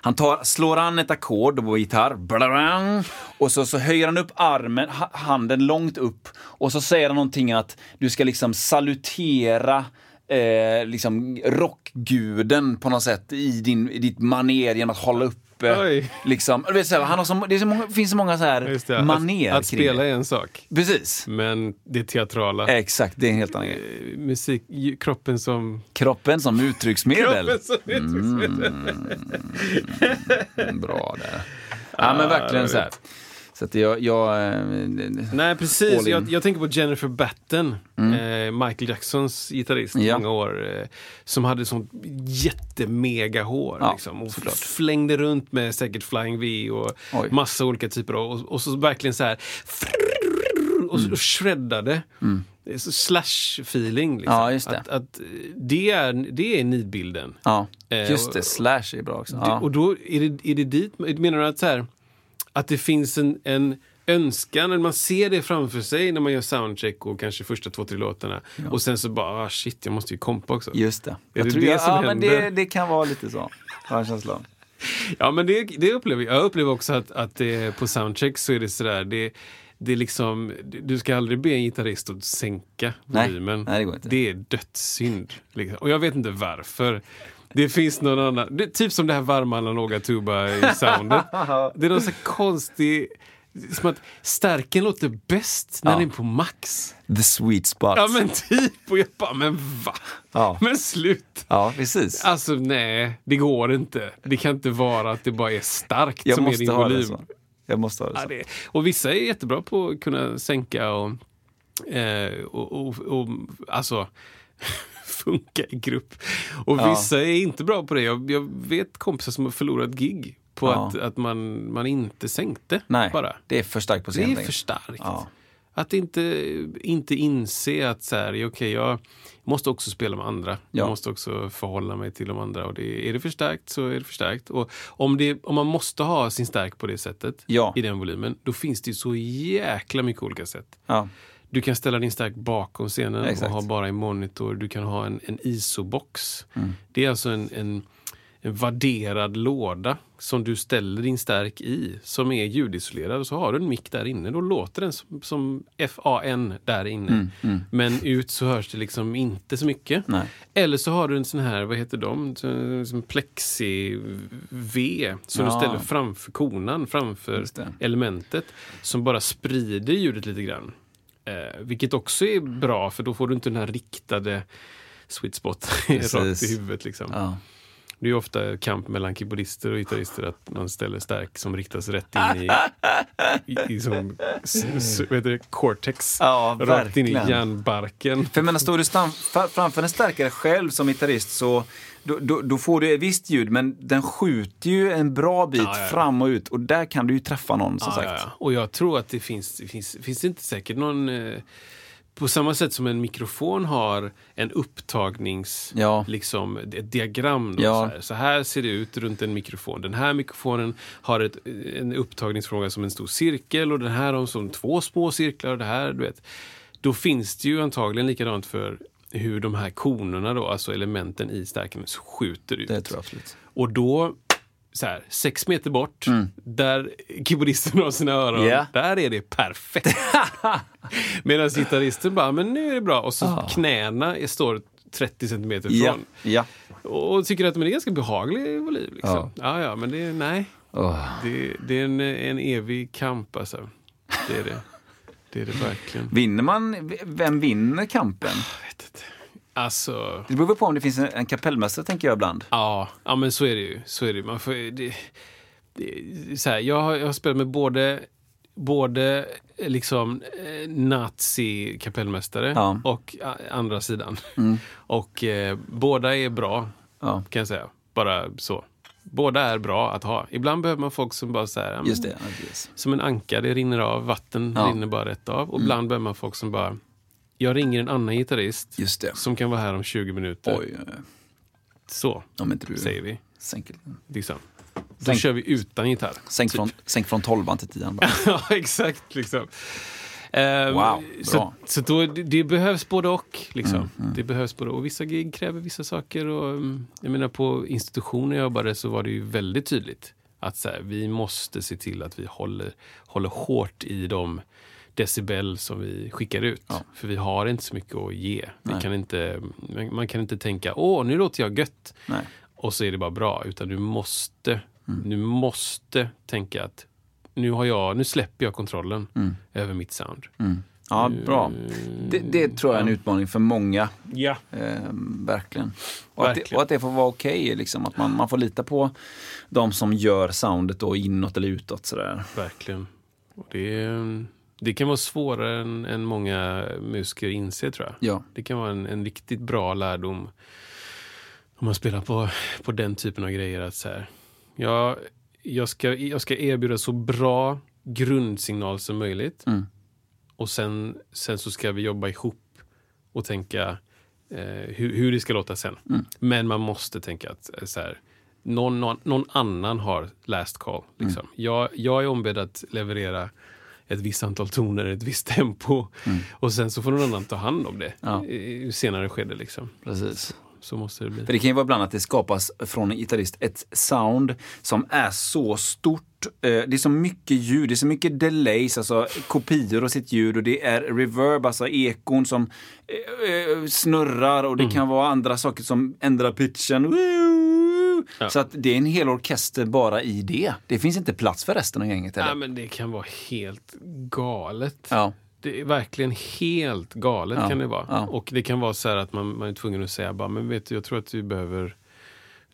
S2: han tar, slår an ett ackord på gitarr, blarang, och så, så höjer han upp armen, ha, handen långt upp och så säger han någonting att du ska liksom salutera eh, liksom rockguden på något sätt i, din, i ditt maner genom att hålla uppe
S3: Oj.
S2: Liksom, vet, så här, han har så, det så många, finns så många så här
S3: det.
S2: maner
S3: att, att spela är en sak,
S2: Precis.
S3: men det teatrala.
S2: Exakt, det är en helt annan grej.
S3: Eh, Musik, kroppen som...
S2: Kroppen som uttrycksmedel.
S3: Kroppen som uttrycksmedel.
S2: Mm, Bra där. Ja men verkligen så här. Så att jag, jag eh,
S3: Nej, precis.
S2: Mm.
S3: Jag, jag tänker på Jennifer Batten, eh, Michael Jacksons gitarrist i
S2: Ja.
S3: många år, eh, som hade sånt jättemega hår.
S2: Ja,
S3: liksom, och
S2: såklart.
S3: flängde runt med säkert Flying V och
S2: Oj.
S3: massa olika typer av, och, och så verkligen så här och,
S2: Mm.
S3: och shreddade. Så slash-feeling. Liksom.
S2: Ja, det.
S3: Att, att det, är, det är nidbilden.
S2: ja, just det. Slash är bra också. Ja.
S3: Och då är det, är det dit, menar du att, så här, att det finns en, en önskan, eller man ser det framför sig när man gör soundcheck och kanske första två, tre låtarna. Och sen så bara, ah, shit, jag måste ju kompa också.
S2: Just det.
S3: Är
S2: Jag
S3: det
S2: tror
S3: det
S2: jag,
S3: som
S2: ja, men det, det kan vara lite så. Har jag en känsla av.
S3: Ja, men det, det upplever jag. Jag upplever också att, att det, på soundcheck så är det sådär, det, det är liksom, du ska aldrig be en gitarrist att sänka
S2: Nej,
S3: volymen.
S2: nej, det går inte.
S3: Det är dödssynd. Liksom. Och jag vet inte varför. Det finns någon annan, det, typ som det här varma analoga tuba i soundet. det är någon så konstig, som att stärken låter bäst när
S2: Ja.
S3: den är på max.
S2: The sweet spot.
S3: Ja men typ, och jag bara, men va?
S2: Ja.
S3: Men slut.
S2: Ja, precis.
S3: Alltså nej, det går inte. Det kan inte vara att det bara är starkt
S2: jag
S3: som är din volym.
S2: så. Jag måste ha det
S3: Ja,
S2: så.
S3: det, och vissa är jättebra på att kunna sänka och, eh, och, och, och alltså funka i grupp. Och
S2: Ja.
S3: vissa är inte bra på det. Jag, jag vet kompisar som har förlorat gig på
S2: Ja.
S3: att, att man, man inte sänkte
S2: Nej,
S3: bara.
S2: det är för starkt på
S3: Det
S2: scenen.
S3: är för starkt.
S2: Ja.
S3: Att inte, inte inse att så här, okej, jag måste också spela med andra.
S2: Ja.
S3: Jag måste också förhålla mig till de andra. Och det, är det förstärkt så är det förstärkt. Och om, det, om man måste ha sin stärk på det sättet, i den volymen, då finns det ju så jäkla mycket olika sätt. Du kan ställa din stärk bakom scenen
S2: Exakt.
S3: och ha bara en monitor. Du kan ha en, en ISO-box.
S2: Mm.
S3: Det är alltså en, en, en värderad låda som du ställer din stärk i, som är ljudisolerad. Och så har du en mick där inne. Då låter den som, som FAN där inne. Men ut så hörs det liksom inte så mycket.
S2: Nej.
S3: Eller så har du en sån här, vad heter de? Som plexi-V som du
S2: Ja.
S3: ställer framför konan, framför elementet. Som bara sprider ljudet lite grann. Eh, vilket också är bra, för då får du inte den här riktade sweet spot rakt i huvudet. Liksom.
S2: Ja.
S3: Det är ju ofta kamp mellan keyboardister och gitarrister att man ställer stärk som riktas rätt in i, i, i som, s, vad heter det, cortex.
S2: Ja,
S3: rakt in i hjärnbarken.
S2: För jag menar, står du framför en stärkare själv som gitarrist så då, då, då får du ett visst ljud men den skjuter ju en bra bit
S3: Ja, ja, ja.
S2: fram och ut och där kan du ju träffa någon som sagt.
S3: Och jag tror att det finns, det finns, finns det inte säkert någon... Eh, på samma sätt som en mikrofon har en upptagnings...
S2: Ja.
S3: Liksom, ett diagram. Då,
S2: Ja.
S3: så, här. så här ser det ut runt en mikrofon. Den här mikrofonen har ett, en upptagningsfråga som en stor cirkel och den här har som två små cirklar. Och det här, du vet. Då finns det ju antagligen likadant för hur de här konerna, då, alltså elementen i stärken, skjuter ut.
S2: Det tror jag absolut.
S3: Och då, så här, sex meter bort, där keyboardisten har sina öron,
S2: Mm. Ja.
S3: där är det perfekt. Medan gitarristen bara, men nu är det bra. Och så knäna är- står 30 centimeter ifrån.
S2: ja.
S3: Och tycker att men det är ganska behaglig volym. Liksom.
S2: Ja.
S3: Ja. ja, men det är, nej.
S2: Åh.
S3: Det, det är en, en evig kamp alltså. Det är det. Det är det verkligen.
S2: Vinner man, vem vinner kampen?
S3: Alltså,
S2: Det beror på om det finns en, en kapellmästare tänker jag ibland.
S3: Ja, ja men så är det ju. Så är det. Man får, det, det, så här, jag, har, jag har spelat med både, både liksom eh, nazi-kapellmästare
S2: Ja.
S3: och a, andra sidan. Och eh, båda är bra,
S2: Ja.
S3: kan jag säga. Bara så. Båda är bra att ha. Ibland behöver man folk som bara så här,
S2: Just det. ja, precis.
S3: som en anka, det rinner av, vatten
S2: Ja.
S3: rinner bara rätt av. Och ibland behöver man folk som bara, jag ringer en annan gitarrist som kan vara här om 20 minuter.
S2: Oj.
S3: Så,
S2: om inte du
S3: säger vi.
S2: sänker.
S3: Liksom. Då
S2: Sänk-
S3: kör vi utan gitarr.
S2: Sänk från, sänk från 12 till 10 bara.
S3: ja, exakt. Liksom. Ehm,
S2: Wow,
S3: så
S2: bra.
S3: så då, det, behövs både och. Liksom.
S2: Mm,
S3: Det behövs både och. Vissa gig kräver vissa saker. Och, mm, jag menar, på institutioner jag jobbade så var det ju väldigt tydligt att så här, vi måste se till att vi håller, håller hårt i de decibel som vi skickar ut.
S2: Ja.
S3: För vi har inte så mycket att ge. Vi
S2: Nej.
S3: kan inte, man- man kan inte tänka åh, nu låter jag gött.
S2: Nej.
S3: och så är det bara bra. Utan du måste,
S2: Mm.
S3: du måste tänka att nu, har jag, nu släpper jag kontrollen över mitt sound.
S2: Mm. Ja, bra. Det, det tror jag är en utmaning för många.
S3: Ja.
S2: Eh, verkligen. Och att, det,
S3: Verkligen.
S2: och att det får vara okej. liksom. Att man, man får lita på de som gör soundet då inåt eller utåt. Sådär.
S3: Verkligen. Och det, det kan vara svårare än, än många musiker inser tror jag.
S2: Ja.
S3: Det kan vara en, en riktigt bra lärdom om man spelar på, på den typen av grejer. Att så här, jag, jag, ska, jag ska erbjuda så bra grundsignal som möjligt.
S2: Mm.
S3: Och sen, sen så ska vi jobba ihop och tänka eh, hur, hur det ska låta sen.
S2: Mm.
S3: Men man måste tänka att eh, så här, någon, någon, någon annan har last call. Liksom.
S2: Mm.
S3: Jag, jag är ombedd att leverera ett visst antal toner, ett visst tempo. Och sen så får någon annan ta hand om det
S2: Mm. Ja.
S3: i senare skede. Liksom.
S2: Precis.
S3: Så måste det bli.
S2: För det kan ju vara ibland att det skapas från en gitarrist ett sound som är så stort. eh, Det är så mycket ljud, det är så mycket delays, alltså kopior av sitt ljud och det är reverb, alltså ekon som eh, eh, snurrar och det kan vara andra saker som ändrar pitchen.
S3: Ja.
S2: Så att det är en hel orkester bara i det. Det finns inte plats för resten av gänget
S3: Ja,
S2: heller.
S3: men det kan vara helt galet.
S2: Ja.
S3: Det är verkligen helt galet
S2: Ja,
S3: kan det vara.
S2: ja.
S3: Och det kan vara så här att man, man är tvungen att säga bara, men vet du, jag tror att du behöver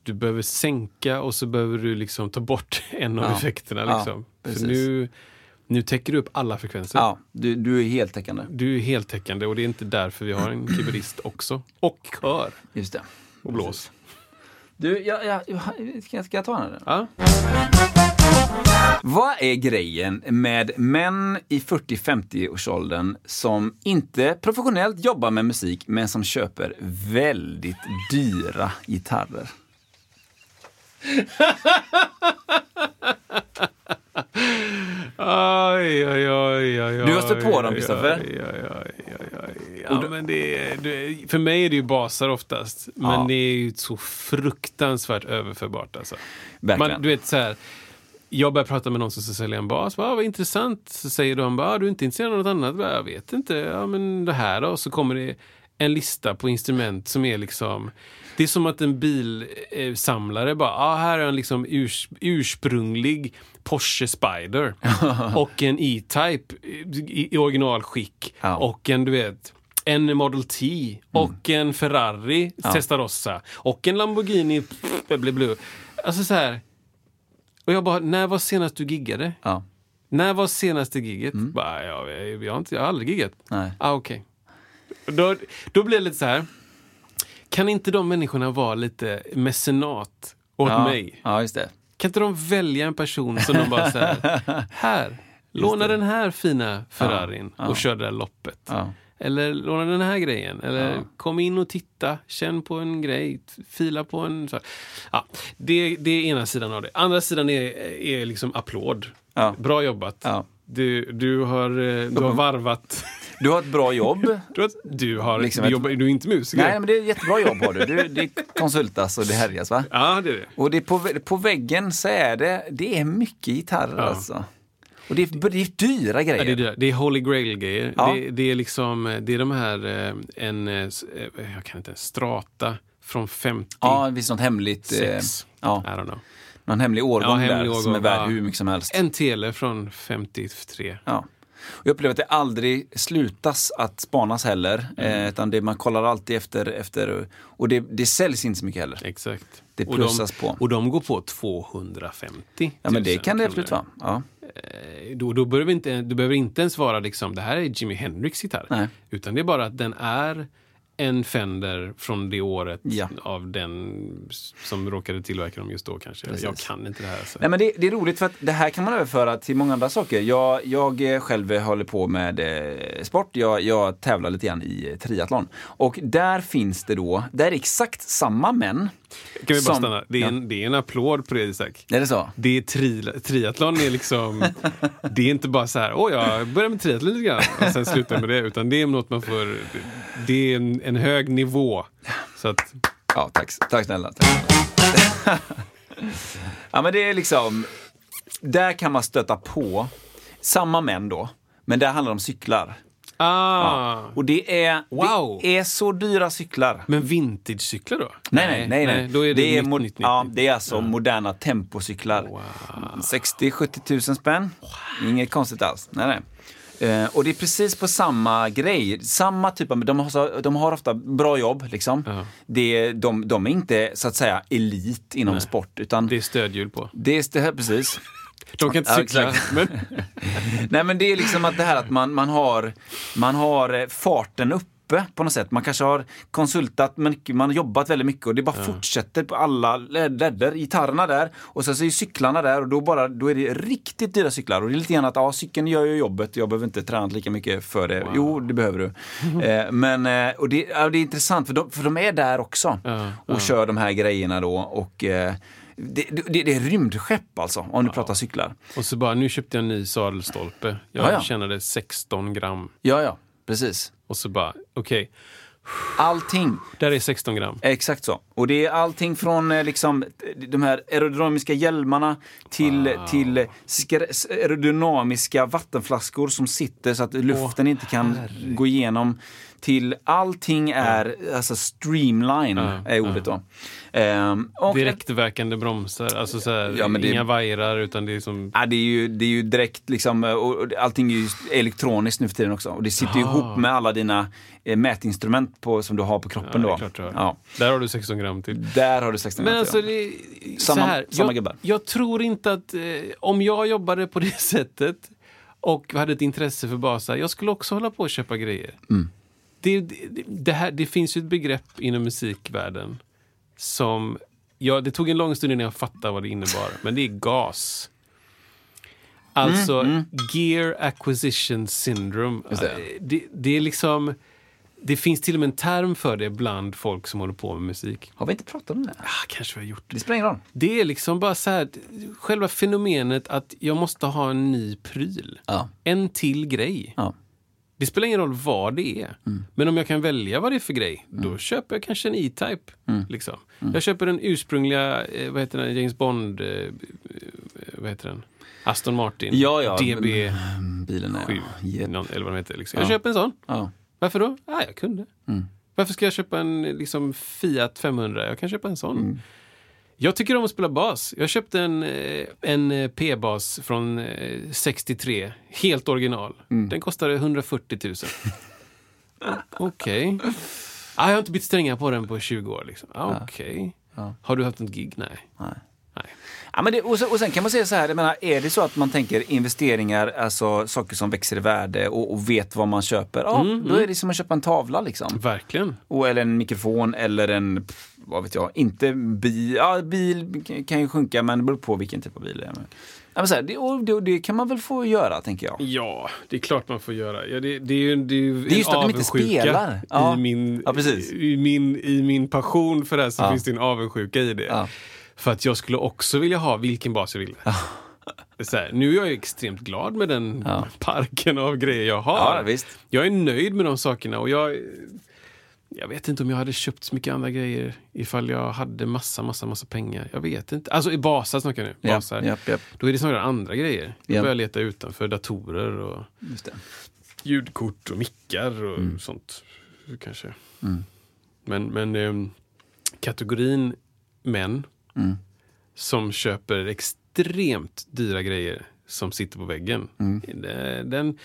S3: du behöver sänka och så behöver du liksom ta bort en av
S2: Ja,
S3: effekterna. Liksom.
S2: precis.
S3: För nu, nu täcker du upp alla frekvenser.
S2: Ja, du, du är heltäckande.
S3: Du är heltäckande och det är inte därför vi har en keyboardist också. Och kör
S2: Just det.
S3: och blås.
S2: Du, jag, jag, jag, ska, jag ta den?
S3: Ja.
S2: Vad är grejen med män i 40-50-årsåldern som inte professionellt jobbar med musik men som köper väldigt dyra gitarrer?
S3: Oj, oj, oj, oj,
S2: Du har stött på dem, Kristoffer.
S3: Ja, men det är, för mig är det ju basar oftast. Men
S2: Ja.
S3: det är ju så fruktansvärt överförbart alltså. Man, du vet så här. Jag börjar prata med någon som ska sälja en bas. Bara, ah, vad intressant. Så säger de bara, ah, du är inte intresserad av något annat? Bara, Jag vet inte. Ja, men det här då? Och så kommer det en lista på instrument som är liksom... Det är som att en bilsamlare bara, ah, här är en liksom urs, ursprunglig Porsche Spider och en E-Type i, i originalskick
S2: Ja. Mm.
S3: och en, du vet, en Model T och en Ferrari Testarossa och en Lamborghini Blue Blue. Alltså så här. Och jag bara, när var senast du giggade?
S2: Ja.
S3: När var senaste gigget? Bara, ja, jag, jag, har inte, jag har aldrig giggat.
S2: Nej.
S3: Ah, okej. Då, då blir det lite så här. Kan inte de människorna vara lite mecenat åt
S2: Ja.
S3: mig?
S2: ja, just det.
S3: Kan inte de välja en person som de bara så här, här, låna den här fina Ferrarin
S2: ja.
S3: och kör det där loppet.
S2: Ja.
S3: Eller låna den här grejen. Eller
S2: Ja.
S3: kom in och titta, känn på en grej, fila på en... Så. Ja, det, det är ena sidan av det. Andra sidan är, är liksom applåd.
S2: Ja.
S3: Bra jobbat.
S2: Ja.
S3: Du, du, har, eh, du har varvat.
S2: Du har ett bra jobb.
S3: Du har, du, har,
S2: Liksom
S3: du,
S2: ett-
S3: jobbar, du är inte musiker.
S2: Nej, men det är ett jättebra jobb har du. du det konsultas och det härjas va?
S3: Ja, det är det.
S2: Och det på, på väggen så är det, det är mycket gitarrer alltså. Och det är, det är dyra grejer.
S3: Ja, det, är det. det är Holy Grail-grejer.
S2: Ja.
S3: Det, det är liksom, det är de här, eh, en, eh, eh, jag kan inte, strata från 50.
S2: Ja, visst något hemligt. Eh,
S3: Sex.
S2: ja,
S3: I don't know.
S2: någon hemlig årgång
S3: Ja,
S2: där som är
S3: årgång,
S2: värd
S3: ja.
S2: hur mycket som helst.
S3: En tele från 53.
S2: Ja. Och jag upplever att det aldrig slutas att spanas heller.
S3: Mm.
S2: Eh, utan det, man kollar alltid efter, efter och det, det säljs inte så mycket heller.
S3: Exakt.
S2: Det
S3: Och
S2: plussas
S3: de,
S2: på.
S3: Och de går på 250
S2: Ja, men det
S3: 000
S2: kan det absolut vara. Ja.
S3: Eh, Då, då behöver inte, du behöver inte ens vara liksom, det här är Jimi Hendrix gitarr.
S2: Nej.
S3: Utan det är bara att den är en Fender från det året
S2: Ja.
S3: av den som råkade tillverka dem just då kanske. Jag
S2: Precis.
S3: kan inte det här. Så.
S2: Nej, men det, det är roligt för att det här kan man överföra till många andra saker. Jag, jag själv håller på med eh, sport. Jag, jag tävlar lite grann i triathlon. Och där finns det då, där är exakt samma män.
S3: Kan vi bara stanna? Det är, en, det är en applåd på det Isak.
S2: Är det så?
S3: Det är tri, triathlon är liksom, det är inte bara så här, åh jag börjar med triathlon lite grann och sen slutar med det. Utan det är något man får, det är en, en hög nivå. Så att,
S2: Ja, tack, tack snälla. Tack. ja, men det är liksom, där kan man stöta på samma män då, men där handlar det om cyklar.
S3: Ah,
S2: Och det är,
S3: Wow.
S2: det är så dyra cyklar.
S3: Men vintage-cyklar då?
S2: Nej, nej, nej. nej.
S3: Då är det,
S2: är,
S3: nytt, nytt,
S2: ja,
S3: nytt.
S2: det är alltså moderna tempocyklar. 60-70 tusen spänn. Inget konstigt alls. Nej, nej. Eh, och det är precis på samma grej. Samma typ av, de har, de har ofta bra jobb liksom.
S3: Ja.
S2: Det, de, de är inte så att säga elit inom sport utan
S3: Det är stödhjul på.
S2: det är det, precis.
S3: De kan inte
S2: Ja,
S3: cykla, men
S2: Nej men det är liksom att det här att man, man, har, man har eh, farten uppe på något sätt. Man kanske har konsultat man har jobbat väldigt mycket och det bara fortsätter på alla ledder. Gitarrerna där och sen så är cyklarna där och då, bara, då är det riktigt dyra cyklar. Och det är lite grann att ja, cykeln gör ju jobbet, jag behöver inte träna lika mycket för det. Jo, det behöver du. eh, men eh, och det, ja, det är intressant för de, för de är där också
S3: Ja,
S2: och kör de här grejerna då. Och, eh, det, det, det är rymdskepp alltså, om du pratar cyklar.
S3: Och så bara, nu köpte jag en ny sadelstolpe. Jag
S2: Ja, ja.
S3: tjänade 16 gram.
S2: Ja, ja, precis.
S3: Och så bara, okej,
S2: Allting.
S3: där är 16 gram.
S2: Exakt så. Och det är allting från eh, liksom, de här aerodynamiska hjälmarna till, till eh, skr- aerodynamiska vattenflaskor som sitter så att luften inte kan gå igenom. Till allting är, alltså streamline
S3: Ja,
S2: är ordet då. Ehm, och,
S3: Direktverkande bromsar, alltså så här,
S2: Ja, men det-
S3: inga vajrar utan det är som...
S2: Ja, det, är ju, det är ju direkt liksom, och allting är ju elektroniskt nu för tiden också. Och det sitter ju
S3: Ah.
S2: ihop med alla dina eh, mätinstrument på, som du har på
S3: Ja,
S2: kroppen
S3: är
S2: då.
S3: klart.
S2: Ja.
S3: Där har du 16 gram till.
S2: Där har du 16
S3: Men
S2: meter,
S3: alltså,
S2: ja.
S3: det,
S2: Samma-
S3: så här,
S2: samma
S3: jag,
S2: gubbar.
S3: jag tror inte att eh, om jag jobbade på det sättet och hade ett intresse för basar, jag skulle också hålla på och köpa grejer.
S2: Mm.
S3: Det, det, det, här, det finns ju ett begrepp inom musikvärlden som ja, det tog en lång stund innan jag fattade vad det innebar, men det är GAS. Alltså Gear Acquisition Syndrome.
S2: Det.
S3: Det, är liksom... Det finns till och med en term för det bland folk som håller på med musik.
S2: Har vi inte pratat om det?
S3: Ah, kanske vi har gjort det.
S2: Det spelar ingen roll.
S3: Det är liksom bara så här, själva fenomenet att jag måste ha en ny pryl.
S2: Ja.
S3: En till grej.
S2: Ja.
S3: Det spelar ingen roll vad det är. Men om jag kan välja vad det är för grej, då köper jag kanske en E-Type. Liksom. Jag köper den ursprungliga, eh, vad heter den, James Bond, eh, eh, vad heter den? Aston Martin.
S2: Ja, ja.
S3: DB7.
S2: Mm, Bilen är... Yep.
S3: Någon, eller vad den heter. Liksom.
S2: Ja.
S3: Jag köper en sån.
S2: Ja.
S3: Varför då? Ah, jag kunde. Varför ska jag köpa en liksom, Fiat 500? Jag kan köpa en sån. Jag tycker om att spela bas. Jag köpte en, eh, en eh, P-bas från eh, 63, helt original. Den kostade 140 000. Okej. Ah, jag har inte bytt strängar på den på 20 år. Liksom. Ah, Okej. Har du haft ett gig? Nej.
S2: Nej.
S3: Nej.
S2: Ja, men det, och, så, och sen kan man säga så här, jag menar, är det så att man tänker investeringar, alltså saker som växer i värde och, och vet vad man köper, ja, då är det som att köpa en tavla liksom.
S3: Verkligen.
S2: Och, eller en mikrofon eller en, vad vet jag, inte bil. Ja, bil kan ju sjunka men det beror på vilken typ av bil det är. Men så här, det, det, det kan man väl få göra, tänker jag.
S3: Ja, det är klart man får göra. Ja, det, det är ju det är, ju
S2: Det är just
S3: en
S2: att de inte spelar. Ja.
S3: I, min,
S2: Ja,
S3: i, min, I min passion för det här så
S2: Ja.
S3: finns det en avundsjuka i det. För att jag skulle också vilja ha vilken bas jag ville. Här, nu är jag extremt glad med den
S2: Ja.
S3: parken av grejer jag har.
S2: Ja.
S3: Jag är nöjd med de sakerna och jag... Jag vet inte om jag hade köpt så mycket andra grejer ifall jag hade massa, massa, massa pengar. Jag vet inte. Alltså i basar snackar jag nu. Basar.
S2: japp, japp.
S3: Då är det snarare andra grejer. Då
S2: Ja.
S3: börjar jag leta utanför datorer och ljudkort och mickar och
S2: Mm.
S3: sånt. Kanske. Men, men ehm, kategorin män
S2: Mm.
S3: som köper extremt dyra grejer som sitter på väggen.
S2: Mm.
S3: det- Den,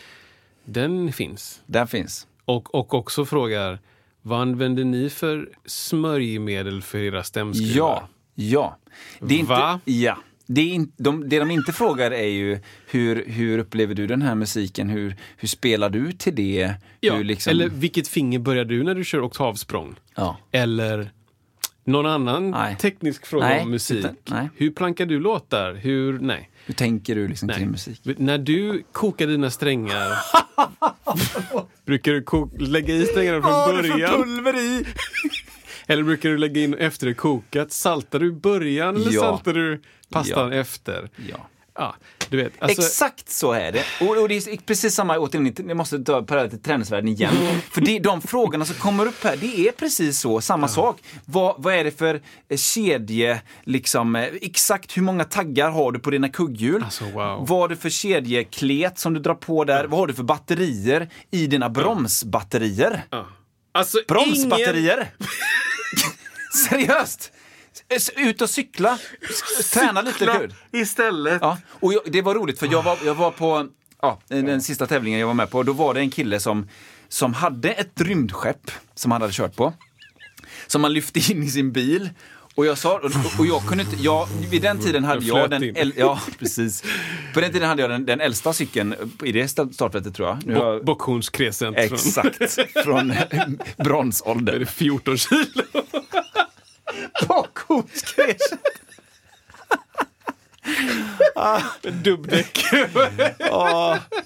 S3: den finns.
S2: Där finns.
S3: Och, och också frågar, vad använder ni för smörjmedel för era stämskruvar?
S2: Ja, ja. Det är inte,
S3: Va?
S2: Ja. Det, är in, de, det de inte frågar är ju hur, hur upplever du den här musiken? Hur, hur spelar du till det?
S3: Ja,
S2: liksom,
S3: Eller vilket finger börjar du när du kör oktavsprång?
S2: ja.
S3: Eller någon annan
S2: Nej.
S3: teknisk fråga
S2: Nej,
S3: om musik.
S2: nej.
S3: Hur plankar du låtar? Hur, nej.
S2: hur tänker du liksom
S3: nej.
S2: kring musik?
S3: När du kokar dina strängar, brukar du lägga i strängarna från början?
S2: pulver i!
S3: Eller brukar du lägga in efter det kokat? Saltar du i början eller
S2: Ja.
S3: saltar du pastan
S2: Ja.
S3: efter?
S2: Ja.
S3: Ja, du vet. Alltså,
S2: Exakt så är det. Och, och det är precis samma, återigen, jag måste ta parallellt till träningsvärlden igen. För det, de frågorna som kommer upp här, det är precis så, samma sak. Vad, vad är det för eh, kedje, liksom, eh, exakt hur många taggar har du på dina kugghjul?
S3: Alltså, wow.
S2: Vad har du för kedjeklet som du drar på där? Vad har du för batterier i dina bromsbatterier?
S3: ja. alltså
S2: Bromsbatterier! Seriöst! Ut och cykla, träna lite kul.
S3: Istället.
S2: Ja, och jag, det var roligt för jag var, jag var på ja, den sista tävlingen jag var med på. Då var det en kille som, som hade ett rymdskepp som han hade kört på. Som han lyfte in i sin bil. Och jag sa, och, jag kunde inte, jag, vid den tiden hade jag
S3: flöt
S2: den, äl, ja precis. På den tiden hade jag den, den äldsta cykeln i det startfältet tror jag.
S3: Bo-
S2: jag
S3: från-
S2: exakt, från
S3: Är det
S2: bronsåldern.
S3: 14 kilo?
S2: Bockhornskresent.
S3: Med dubbdäck.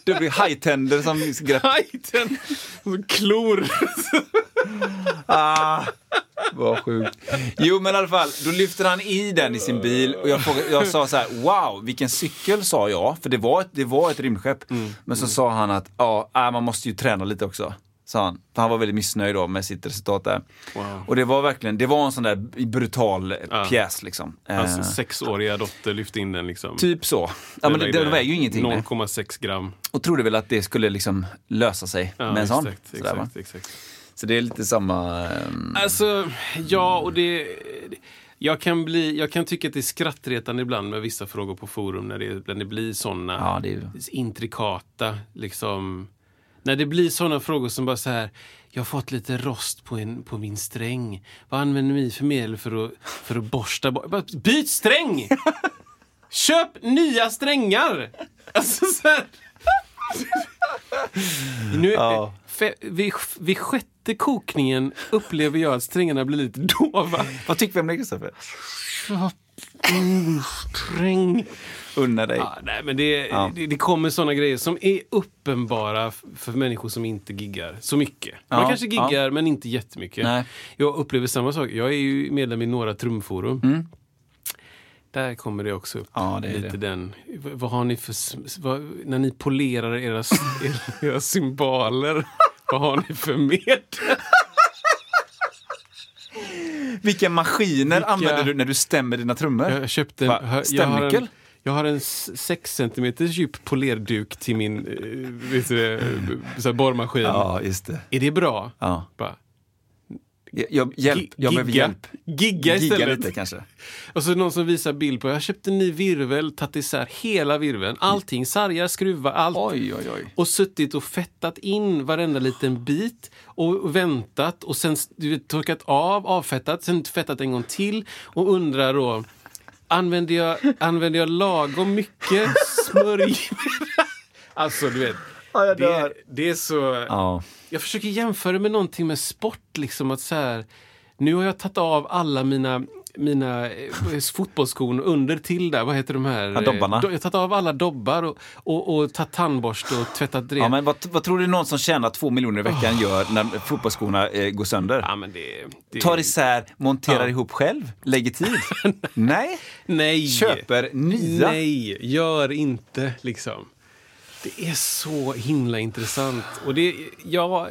S2: Det blir hajtänder som grepp.
S3: Hajten. Och så klor.
S2: Ah, vad sjukt. Jo, men i alla fall, då lyfter han i den i sin bil och jag, frågade, jag sa så här, wow, vilken cykel sa jag, för det var ett, det var ett rymdskepp. Men så sa han att, ja, äh, man måste ju träna lite också. Sa han. För han var väldigt missnöjd då med sitt resultat där.
S3: Wow.
S2: Och det var verkligen, det var en sån där brutal
S3: Ja.
S2: pjäs liksom. Eh,
S3: Alltså sexåriga dotter lyfte in den liksom.
S2: typ så. Ja, men det, det väger ju ingenting. nej.
S3: 0,6 gram.
S2: Och trodde väl att det skulle liksom lösa sig
S3: Ja,
S2: med en sån.
S3: exakt,
S2: Sådär,
S3: exakt, exakt.
S2: Så det är lite samma... ehm,
S3: Alltså, ja, och det... Jag kan, bli, jag kan tycka att det är skrattretande ibland med vissa frågor på forum när det, när det blir såna
S2: Ja, det
S3: intrikata, liksom. När det blir såna frågor som bara så här, jag har fått lite rost på, en, på min sträng. Vad använder ni för medel för att, för att borsta bort? Byt sträng! Köp nya strängar! Alltså så här. Nu,
S2: Ja.
S3: fe, vid, vid sjätte kokningen upplever jag att strängarna blir lite dova.
S2: Vad tycker vi om det Kristoffer?
S3: sträng.
S2: Unna dig.
S3: Ja, nej, men det,
S2: Ja.
S3: det, det kommer såna grejer som är uppenbara för människor som inte giggar så mycket. Man
S2: Ja,
S3: kanske giggar men inte jättemycket.
S2: Nej.
S3: Jag upplever samma sak. Jag är ju medlem i några trumforum. Där kommer det också upp.
S2: Mm. Ja, det
S3: lite den. Vad har ni för... Vad, när ni polerar era, era symboler, vad har ni för medel?
S2: Vilka maskiner
S3: Vilka-
S2: använder du när du stämmer dina trummor?
S3: Jag köpte en,
S2: Stämnyckel?
S3: Jag har en 6 cm djup polerduk till min eh, vet du, eh, så här borrmaskin.
S2: Ja, just det.
S3: Är det bra?
S2: Ja.
S3: Bara,
S2: Jag, hjälp. jag behöver hjälp.
S3: Gigga istället.
S2: Gigga lite kanske.
S3: Och så någon som visar bild på, jag köpte en ny virvel, tagit isär hela virveln, allting, sargar, skruvar, allt.
S2: Oj, oj, oj.
S3: Och suttit och fettat in varenda liten bit och väntat och sen du vet, torkat av, avfettat, sen fettat en gång till och undrar då Använder jag, använder jag lagom mycket smörj? alltså, du vet.
S2: jag
S3: det,
S2: dör.
S3: det är så...
S2: Ja.
S3: Jag försöker jämföra med någonting med sport. Liksom att så här, nu har jag tagit av alla mina, mina eh, fotbollsskor under till där. Vad heter de här?
S2: Ja, dobbarna.
S3: Eh, Jag har tagit av alla dobbar och, och, och tagit tandborste och tvättat det.
S2: Ja, men vad, vad tror du någon som tjänar två miljoner i veckan gör när fotbollsskorna eh, går sönder?
S3: Ja, men det, det,
S2: Tar isär, monterar
S3: Ja.
S2: ihop själv, lägger tid? Nej.
S3: Nej!
S2: Köper nya?
S3: Nej, gör inte liksom. Det är så himla intressant. Och det, ja,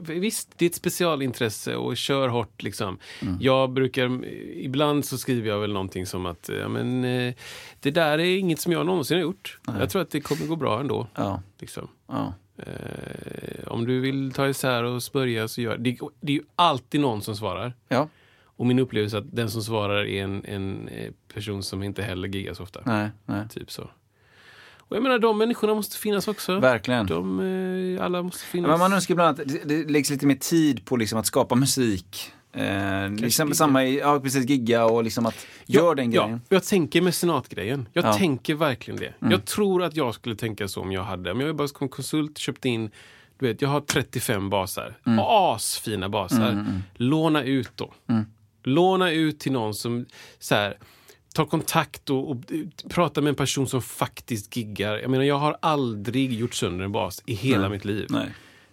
S3: visst, det är ett specialintresse och kör hårt. Liksom.
S2: Mm.
S3: Jag brukar, ibland så skriver jag väl någonting som att ja, men, eh, det där är inget som jag någonsin har gjort. Jag tror att det kommer gå bra ändå.
S2: Ja.
S3: Liksom.
S2: ja.
S3: Eh, om du vill ta isär och smörja så gör det. Det är ju alltid någon som svarar.
S2: Ja.
S3: Och min upplevelse är att den som svarar är en, en eh, person som inte heller giggar så ofta.
S2: Nej, nej.
S3: Typ så. Och jag menar, de människorna måste finnas också.
S2: Verkligen.
S3: De, eh, alla måste finnas.
S2: Men man önskar ibland att det, det läggs lite mer tid på liksom att skapa musik. Eh, liksom samma ja precis, gigga och liksom att gör den grejen.
S3: Ja, jag tänker mecenatgrejen. Jag
S2: Ja. Mm.
S3: tänker verkligen det. Jag tror att jag skulle tänka så om jag hade, om jag jobbade som konsult, köpte in du vet, jag har 35 basar.
S2: Mm.
S3: Asfina basar. Låna ut då.
S2: Mm.
S3: Låna ut till någon som så här, tar kontakt och, och pratar med en person som faktiskt giggar. Jag menar, jag har aldrig gjort sönder en bas i hela mitt liv.
S2: Nej.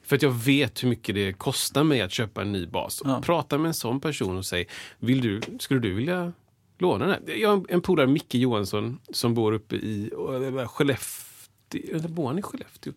S3: För att jag vet hur mycket det kostar mig att köpa en ny bas. Och Prata med en sån person och säg, vill du, skulle du vilja låna den? Jag har en- polare, Micke Johansson, som bor uppe i Skellefteå. Eller bor han i Skellefteå?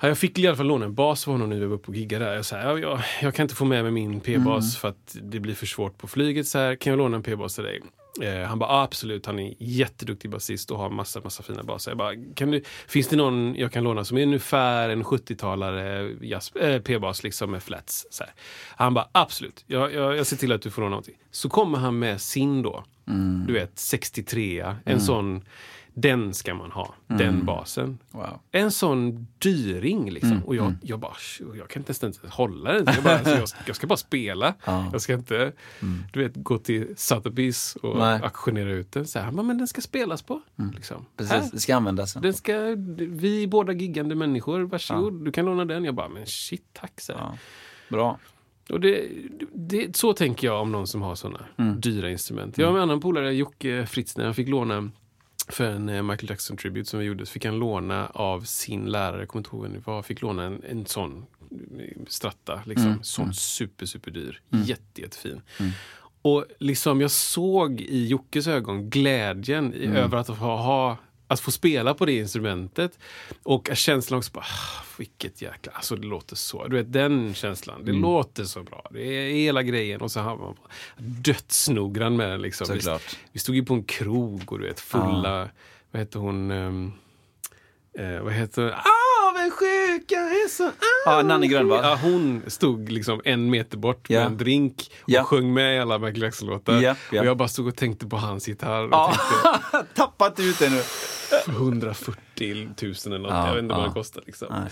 S3: Ja, jag fick i alla fall låna en bas av honom nu när vi var uppe och giggade där. Jag, ja, jag, jag kan inte få med mig min p-bas för att det blir för svårt på flyget. Så här, kan jag låna en p-bas till dig? Eh, han bara ah, absolut, han är jätteduktig basist och har massa, massa fina baser. Jag bara, kan du, finns det någon jag kan låna som är ungefär en 70-talare jazz- eh, p-bas liksom med flats? Så här. Han bara absolut, jag, jag, jag ser till att du får låna någonting. Så kommer han med sin då, du vet 63 en sån, den ska man ha, den basen.
S2: Wow.
S3: En sån dyring liksom. och jag, jag bara, jag kan inte ens hålla den. Jag, bara, alltså, jag, jag ska bara spela. Jag ska inte du vet, gå till Sotheby's och
S2: Nej.
S3: auktionera ut den. Så här, men den ska spelas på. Liksom.
S2: Precis, det ska användas.
S3: Den ska, vi är båda giggande människor, varsågod, du kan låna den. Jag bara, men shit tack. Så.
S2: Ja. Bra.
S3: Och det, det, så tänker jag om någon som har såna dyra instrument. Jag har en annan polare, Jocke Fritzner, han fick låna för en eh, Michael Jackson tribute som vi gjorde, så fick han låna av sin lärare, jag kommer inte ihåg vem det var, fick låna en, en sån eh, stratta, liksom. sån super, super dyr. Jätte, jättefin. Och liksom jag såg i Jockes ögon glädjen i, över att ha, ha att få spela på det instrumentet. Och känslan också bara, ah, vilket jäkla... Alltså det låter så. Du vet den känslan. Det låter så bra. Det är hela grejen. Och så har man dödsnoggrann med den. Liksom. Vi, vi stod ju på en krog och du vet fulla... Vad heter hon? Um, eh, vad heter hon? Avundsjuka är så...
S2: Ja, Nanne Grönvall.
S3: Ja, hon stod liksom en meter bort med en drink och
S2: Ja.
S3: sjöng med i alla Michael Jackson-låtar.
S2: Ja, ja.
S3: Och jag bara stod och tänkte på hans gitarr och
S2: Ja.
S3: tänkte
S2: Tappat ut det nu.
S3: 140 000 eller något.
S2: Ja,
S3: jag vet inte vad
S2: ja.
S3: det kostar. Liksom.
S2: Nej.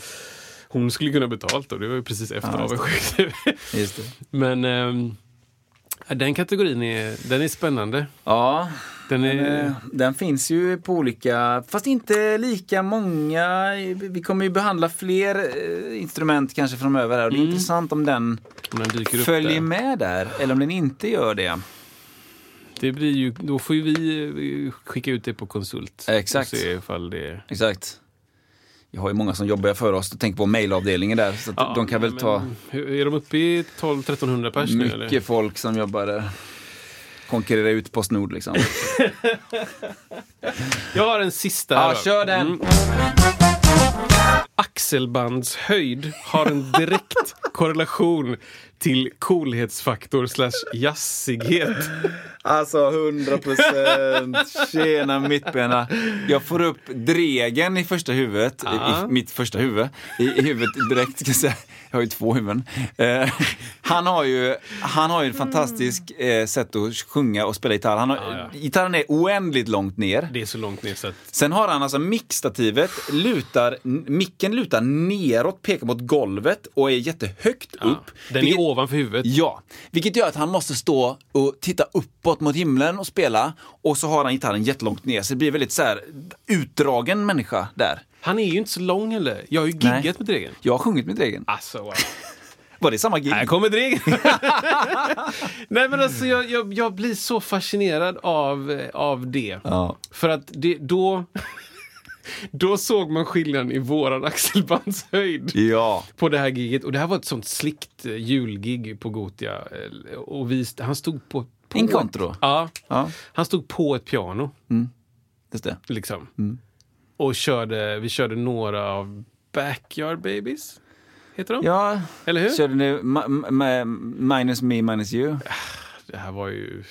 S3: Hon skulle kunna betalt då, det var ju precis efter
S2: Ja, just det.
S3: avundsjukt. Men ehm, ja, den kategorin är, den är spännande.
S2: Ja,
S3: Den är,
S2: Den, eh, den finns ju på olika, fast inte lika många. Vi kommer ju behandla fler eh, instrument kanske framöver här och det är intressant om den
S3: om den
S2: följer
S3: där.
S2: med där eller om den inte gör det.
S3: Det blir ju, då får ju vi eh, skicka ut det på konsult.
S2: Exakt.
S3: Och se ifall det...
S2: Exakt. Vi har ju många som jobbar för oss. Tänk på mailavdelningen där. Så
S3: Ja,
S2: de kan väl
S3: men
S2: ta
S3: Är de uppe i 12-1300 pers nu eller?
S2: mycket folk som jobbar där. Konkurrera ut Postnord liksom.
S3: Jag har en sista.
S2: Ja,
S3: då.
S2: kör den.
S3: Mm. Axelbandshöjd har en direkt korrelation till coolhetsfaktor slash jazzighet.
S2: Alltså 100 procent. Tjena mittbena. Jag får upp Dregen i första huvudet. I, i mitt första huvud. I, i huvudet direkt ska jag säga. Jag har ju två huvuden. Eh, han har ju, han har ju ett fantastiskt eh, sätt att sjunga och spela gitarr. Han har,
S3: Ja, ja.
S2: Gitarren är oändligt långt ner.
S3: Det är så långt ner så att...
S2: Sen har han alltså mickstativet, lutar, micken lutar neråt, pekar mot golvet och är jättehögt
S3: Ja,
S2: upp.
S3: den är ovanför huvudet.
S2: Ja, vilket gör att han måste stå och titta uppåt mot himlen och spela och så har han gitarren jättelångt ner så det blir väldigt så här utdragen människa där.
S3: Han är ju inte så lång heller. Jag har ju
S2: Nej.
S3: giggat med Dregen.
S2: Jag har sjungit med Dregen.
S3: Alltså, wow.
S2: Var det samma gig?
S3: Här kommer Dregen! Nej men alltså jag, jag, jag blir så fascinerad av, eh, av det.
S2: Ja.
S3: För att det, då, då såg man skillnaden i våran axelbandshöjd.
S2: Ja.
S3: på det här giget. Och det här var ett sånt slickt eh, julgig på Gotia. Eh, Och vi, han stod på... på
S2: Incontro?
S3: Ett, ja,
S2: Ja,
S3: han stod på ett piano.
S2: just det.
S3: Liksom.
S2: Mm.
S3: Och körde, vi körde några av Backyard Babies. Heter de?
S2: Ja,
S3: Eller hur?
S2: körde ni minus me, minus you?
S3: Det här var ju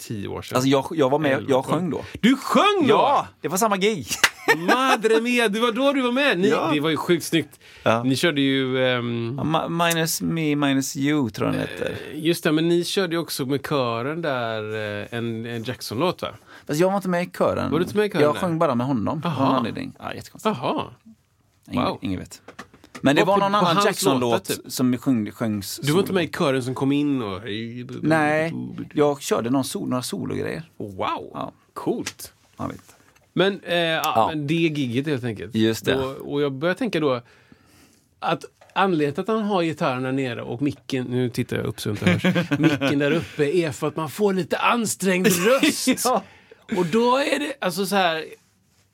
S3: tio år sedan.
S2: Alltså jag, jag var med,
S3: Elva
S2: jag sjöng då.
S3: Du sjöng då?
S2: Ja, det var samma gig.
S3: Madre mia, det var då du var med! Ni,
S2: Ja.
S3: Det var ju sjukt snyggt.
S2: Ja.
S3: Ni körde ju...
S2: Ma- minus me, minus you tror jag den heter.
S3: just det, men ni körde ju också med kören där eh, en, en Jackson-låt va?
S2: Fast jag var inte med i kören.
S3: Var du inte med i kören
S2: Jag
S3: där?
S2: sjöng bara med honom. Av
S3: Aha.
S2: någon anledning. Ja, jättekonstigt.
S3: Jaha. Wow.
S2: ingen vet. Men det
S3: Var
S2: var
S3: på-
S2: någon
S3: på
S2: annan Jackson-låt
S3: typ?
S2: som sjung, sjöngs
S3: Du var inte med i kören som kom in och...
S2: Nej, jag körde någon sol, några sologrejer.
S3: Wow,
S2: Ja.
S3: coolt.
S2: Jag vet.
S3: Men, eh, ja, men det är giget helt enkelt.
S2: Just det.
S3: Då, och jag börjar tänka då att anledningen till att han har gitarren där nere och micken, nu tittar jag upp så inte hörs, micken där uppe är för att man får lite ansträngd röst.
S2: Ja.
S3: Och då är det, alltså så här,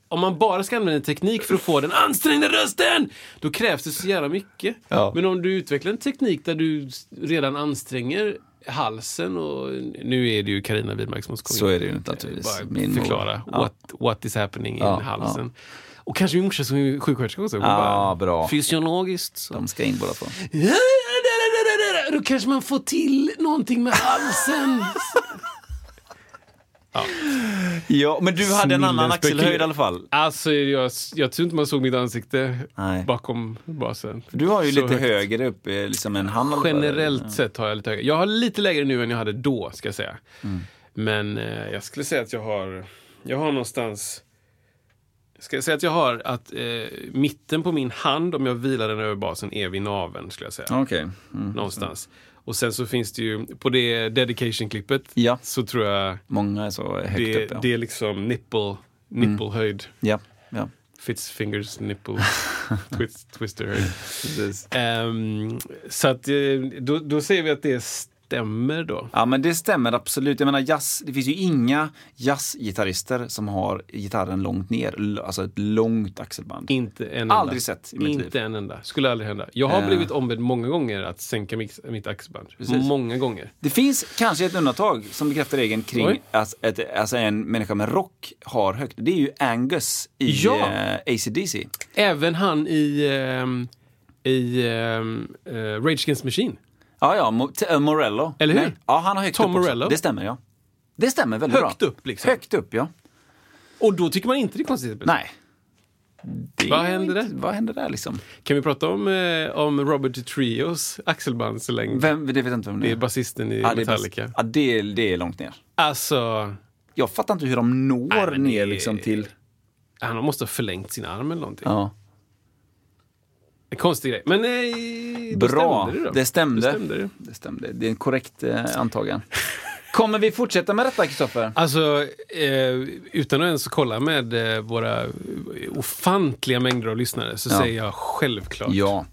S3: om man bara ska använda en teknik för att få den ansträngda rösten, då krävs det så jävla mycket.
S2: Ja.
S3: Men om du utvecklar en teknik där du redan anstränger halsen och nu är det ju Carina Widmark som komma
S2: Så är det ju naturligtvis.
S3: Bara
S2: Min
S3: förklara
S2: Ja.
S3: what, what is happening
S2: Ja,
S3: in halsen. Och kanske min morsa som är sjuksköterska också.
S2: Ja, bra.
S3: Fysiologiskt. Så.
S2: De ska in båda två.
S3: Då kanske man får till någonting med halsen.
S2: Ja, men du hade en annan axelhöjd i alla fall.
S3: Alltså, jag, jag tror inte man såg mitt ansikte
S2: Nej.
S3: bakom basen.
S2: Du har ju
S3: Så
S2: lite
S3: högt.
S2: högre upp, eh, liksom en hand.
S3: Generellt sett har jag lite högre. Jag har lite lägre nu än jag hade då, ska jag säga.
S2: Mm.
S3: Men eh, jag skulle säga att jag har, jag har någonstans... Ska jag säga att jag har att eh, mitten på min hand, om jag vilar den över basen, är vid naveln, skulle jag säga.
S2: Okej. Mm.
S3: Någonstans. Och sen så finns det ju, på det dedication-klippet,
S2: Ja.
S3: så tror jag
S2: Många är så högt
S3: det,
S2: upp. Ja.
S3: det är liksom nipple, nipple-höjd.
S2: ja. ja.
S3: Fitzfingers nipple twist, twister höjd.
S2: Precis.
S3: Ehm, så att, eh, då, då säger vi att det stämmer då.
S2: Ja, men det stämmer absolut. Jag menar jazz, det finns ju inga jazzgitarrister som har gitarren långt ner, alltså ett långt axelband.
S3: Inte en enda.
S2: Aldrig sett i mitt
S3: Inte
S2: liv.
S3: en enda. Skulle aldrig hända. Jag har
S2: Eh.
S3: blivit ombedd många gånger att sänka mitt, mitt axelband.
S2: Precis.
S3: Många gånger.
S2: Det finns kanske ett undantag som bekräftar regeln kring
S3: Oj.
S2: att ett, alltså en människa med rock har högt. Det är ju Angus i
S3: Ja.
S2: eh, AC/DC.
S3: Även han i, ehm, i ehm, eh, Rage Against Machine.
S2: Ja, ja, Mo- eh, Morello.
S3: Eller hur?
S2: Nej. Ja, han har högt
S3: Tom
S2: upp också.
S3: Morello.
S2: Det stämmer, ja. Det stämmer väldigt
S3: Högt
S2: bra.
S3: upp, liksom.
S2: Högt upp, ja.
S3: Och då tycker man inte det är konstigt.
S2: Nej. Det
S3: Vad
S2: är
S3: händer
S2: inte-
S3: där?
S2: Vad händer där liksom?
S3: Kan vi prata om, eh, om Robert Trios axelbandslängd?
S2: Vem, det vet jag inte vem
S3: Det
S2: det
S3: är basisten i
S2: ja, det är
S3: Metallica.
S2: Ja, det, är- det är långt ner.
S3: Alltså,
S2: Jag fattar inte hur de når
S3: Nej,
S2: ner
S3: är-
S2: liksom till...
S3: han måste ha förlängt sin arm eller någonting.
S2: Ja.
S3: Konstig grej. Men eh, då
S2: Bra,
S3: stämde det då.
S2: det stämde.
S3: Då stämde det.
S2: Det stämde. Det är en korrekt eh, antagan. Kommer vi fortsätta med detta, Kristoffer?
S3: Alltså, eh, utan att ens kolla med eh, våra ofantliga mängder av lyssnare så
S2: Ja.
S3: säger jag självklart.
S2: Ja.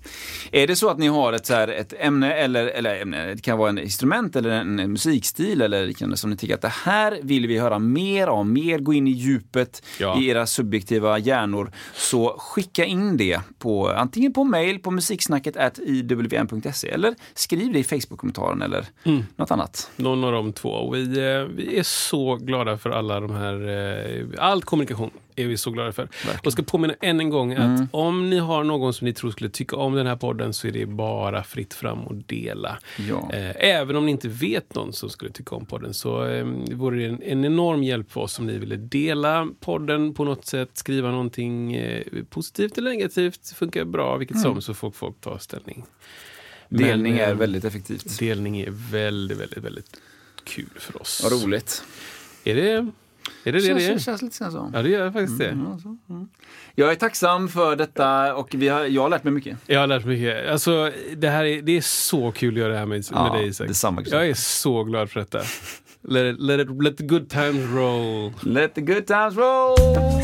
S2: Är det så att ni har ett, så här, ett ämne, eller, eller ämne, det kan vara en instrument eller en, en musikstil eller liknande som ni tycker att det här vill vi höra mer av, mer gå in i djupet
S3: Ja.
S2: i era subjektiva hjärnor, så skicka in det på antingen på mail på musiksnacket iwm.se eller skriv det i Facebook-kommentaren eller
S3: Mm.
S2: något annat.
S3: Någon av de två. Och vi, eh, vi är så glada för alla de här... Eh, all kommunikation är vi så glada för. Och ska påminna än en gång att
S2: Mm.
S3: om ni har någon som ni tror skulle tycka om den här podden så är det bara fritt fram och dela.
S2: Ja.
S3: Eh, även om ni inte vet någon som skulle tycka om podden så eh, vore det en, en enorm hjälp för oss om ni ville dela podden på något sätt, skriva någonting positivt eller negativt. funkar bra vilket som, så får folk ta ställning. Men,
S2: Mm. Delning är
S3: eh,
S2: väldigt effektivt.
S3: Delning är väldigt, väldigt, väldigt kul för oss.
S2: Vad roligt.
S3: Är det är det det, det
S2: Känns,
S3: är?
S2: känns lite så.
S3: Ja, det gör faktiskt det.
S2: Jag är tacksam för detta och vi har, jag har lärt mig mycket.
S3: Jag har lärt mig mycket. Alltså, det, här är, det är så kul att göra det här med,
S2: Ja,
S3: med dig Isak.
S2: detsamma.
S3: Jag är så glad för detta. Let, it, let, it, let the good times roll.
S2: Let the good times roll!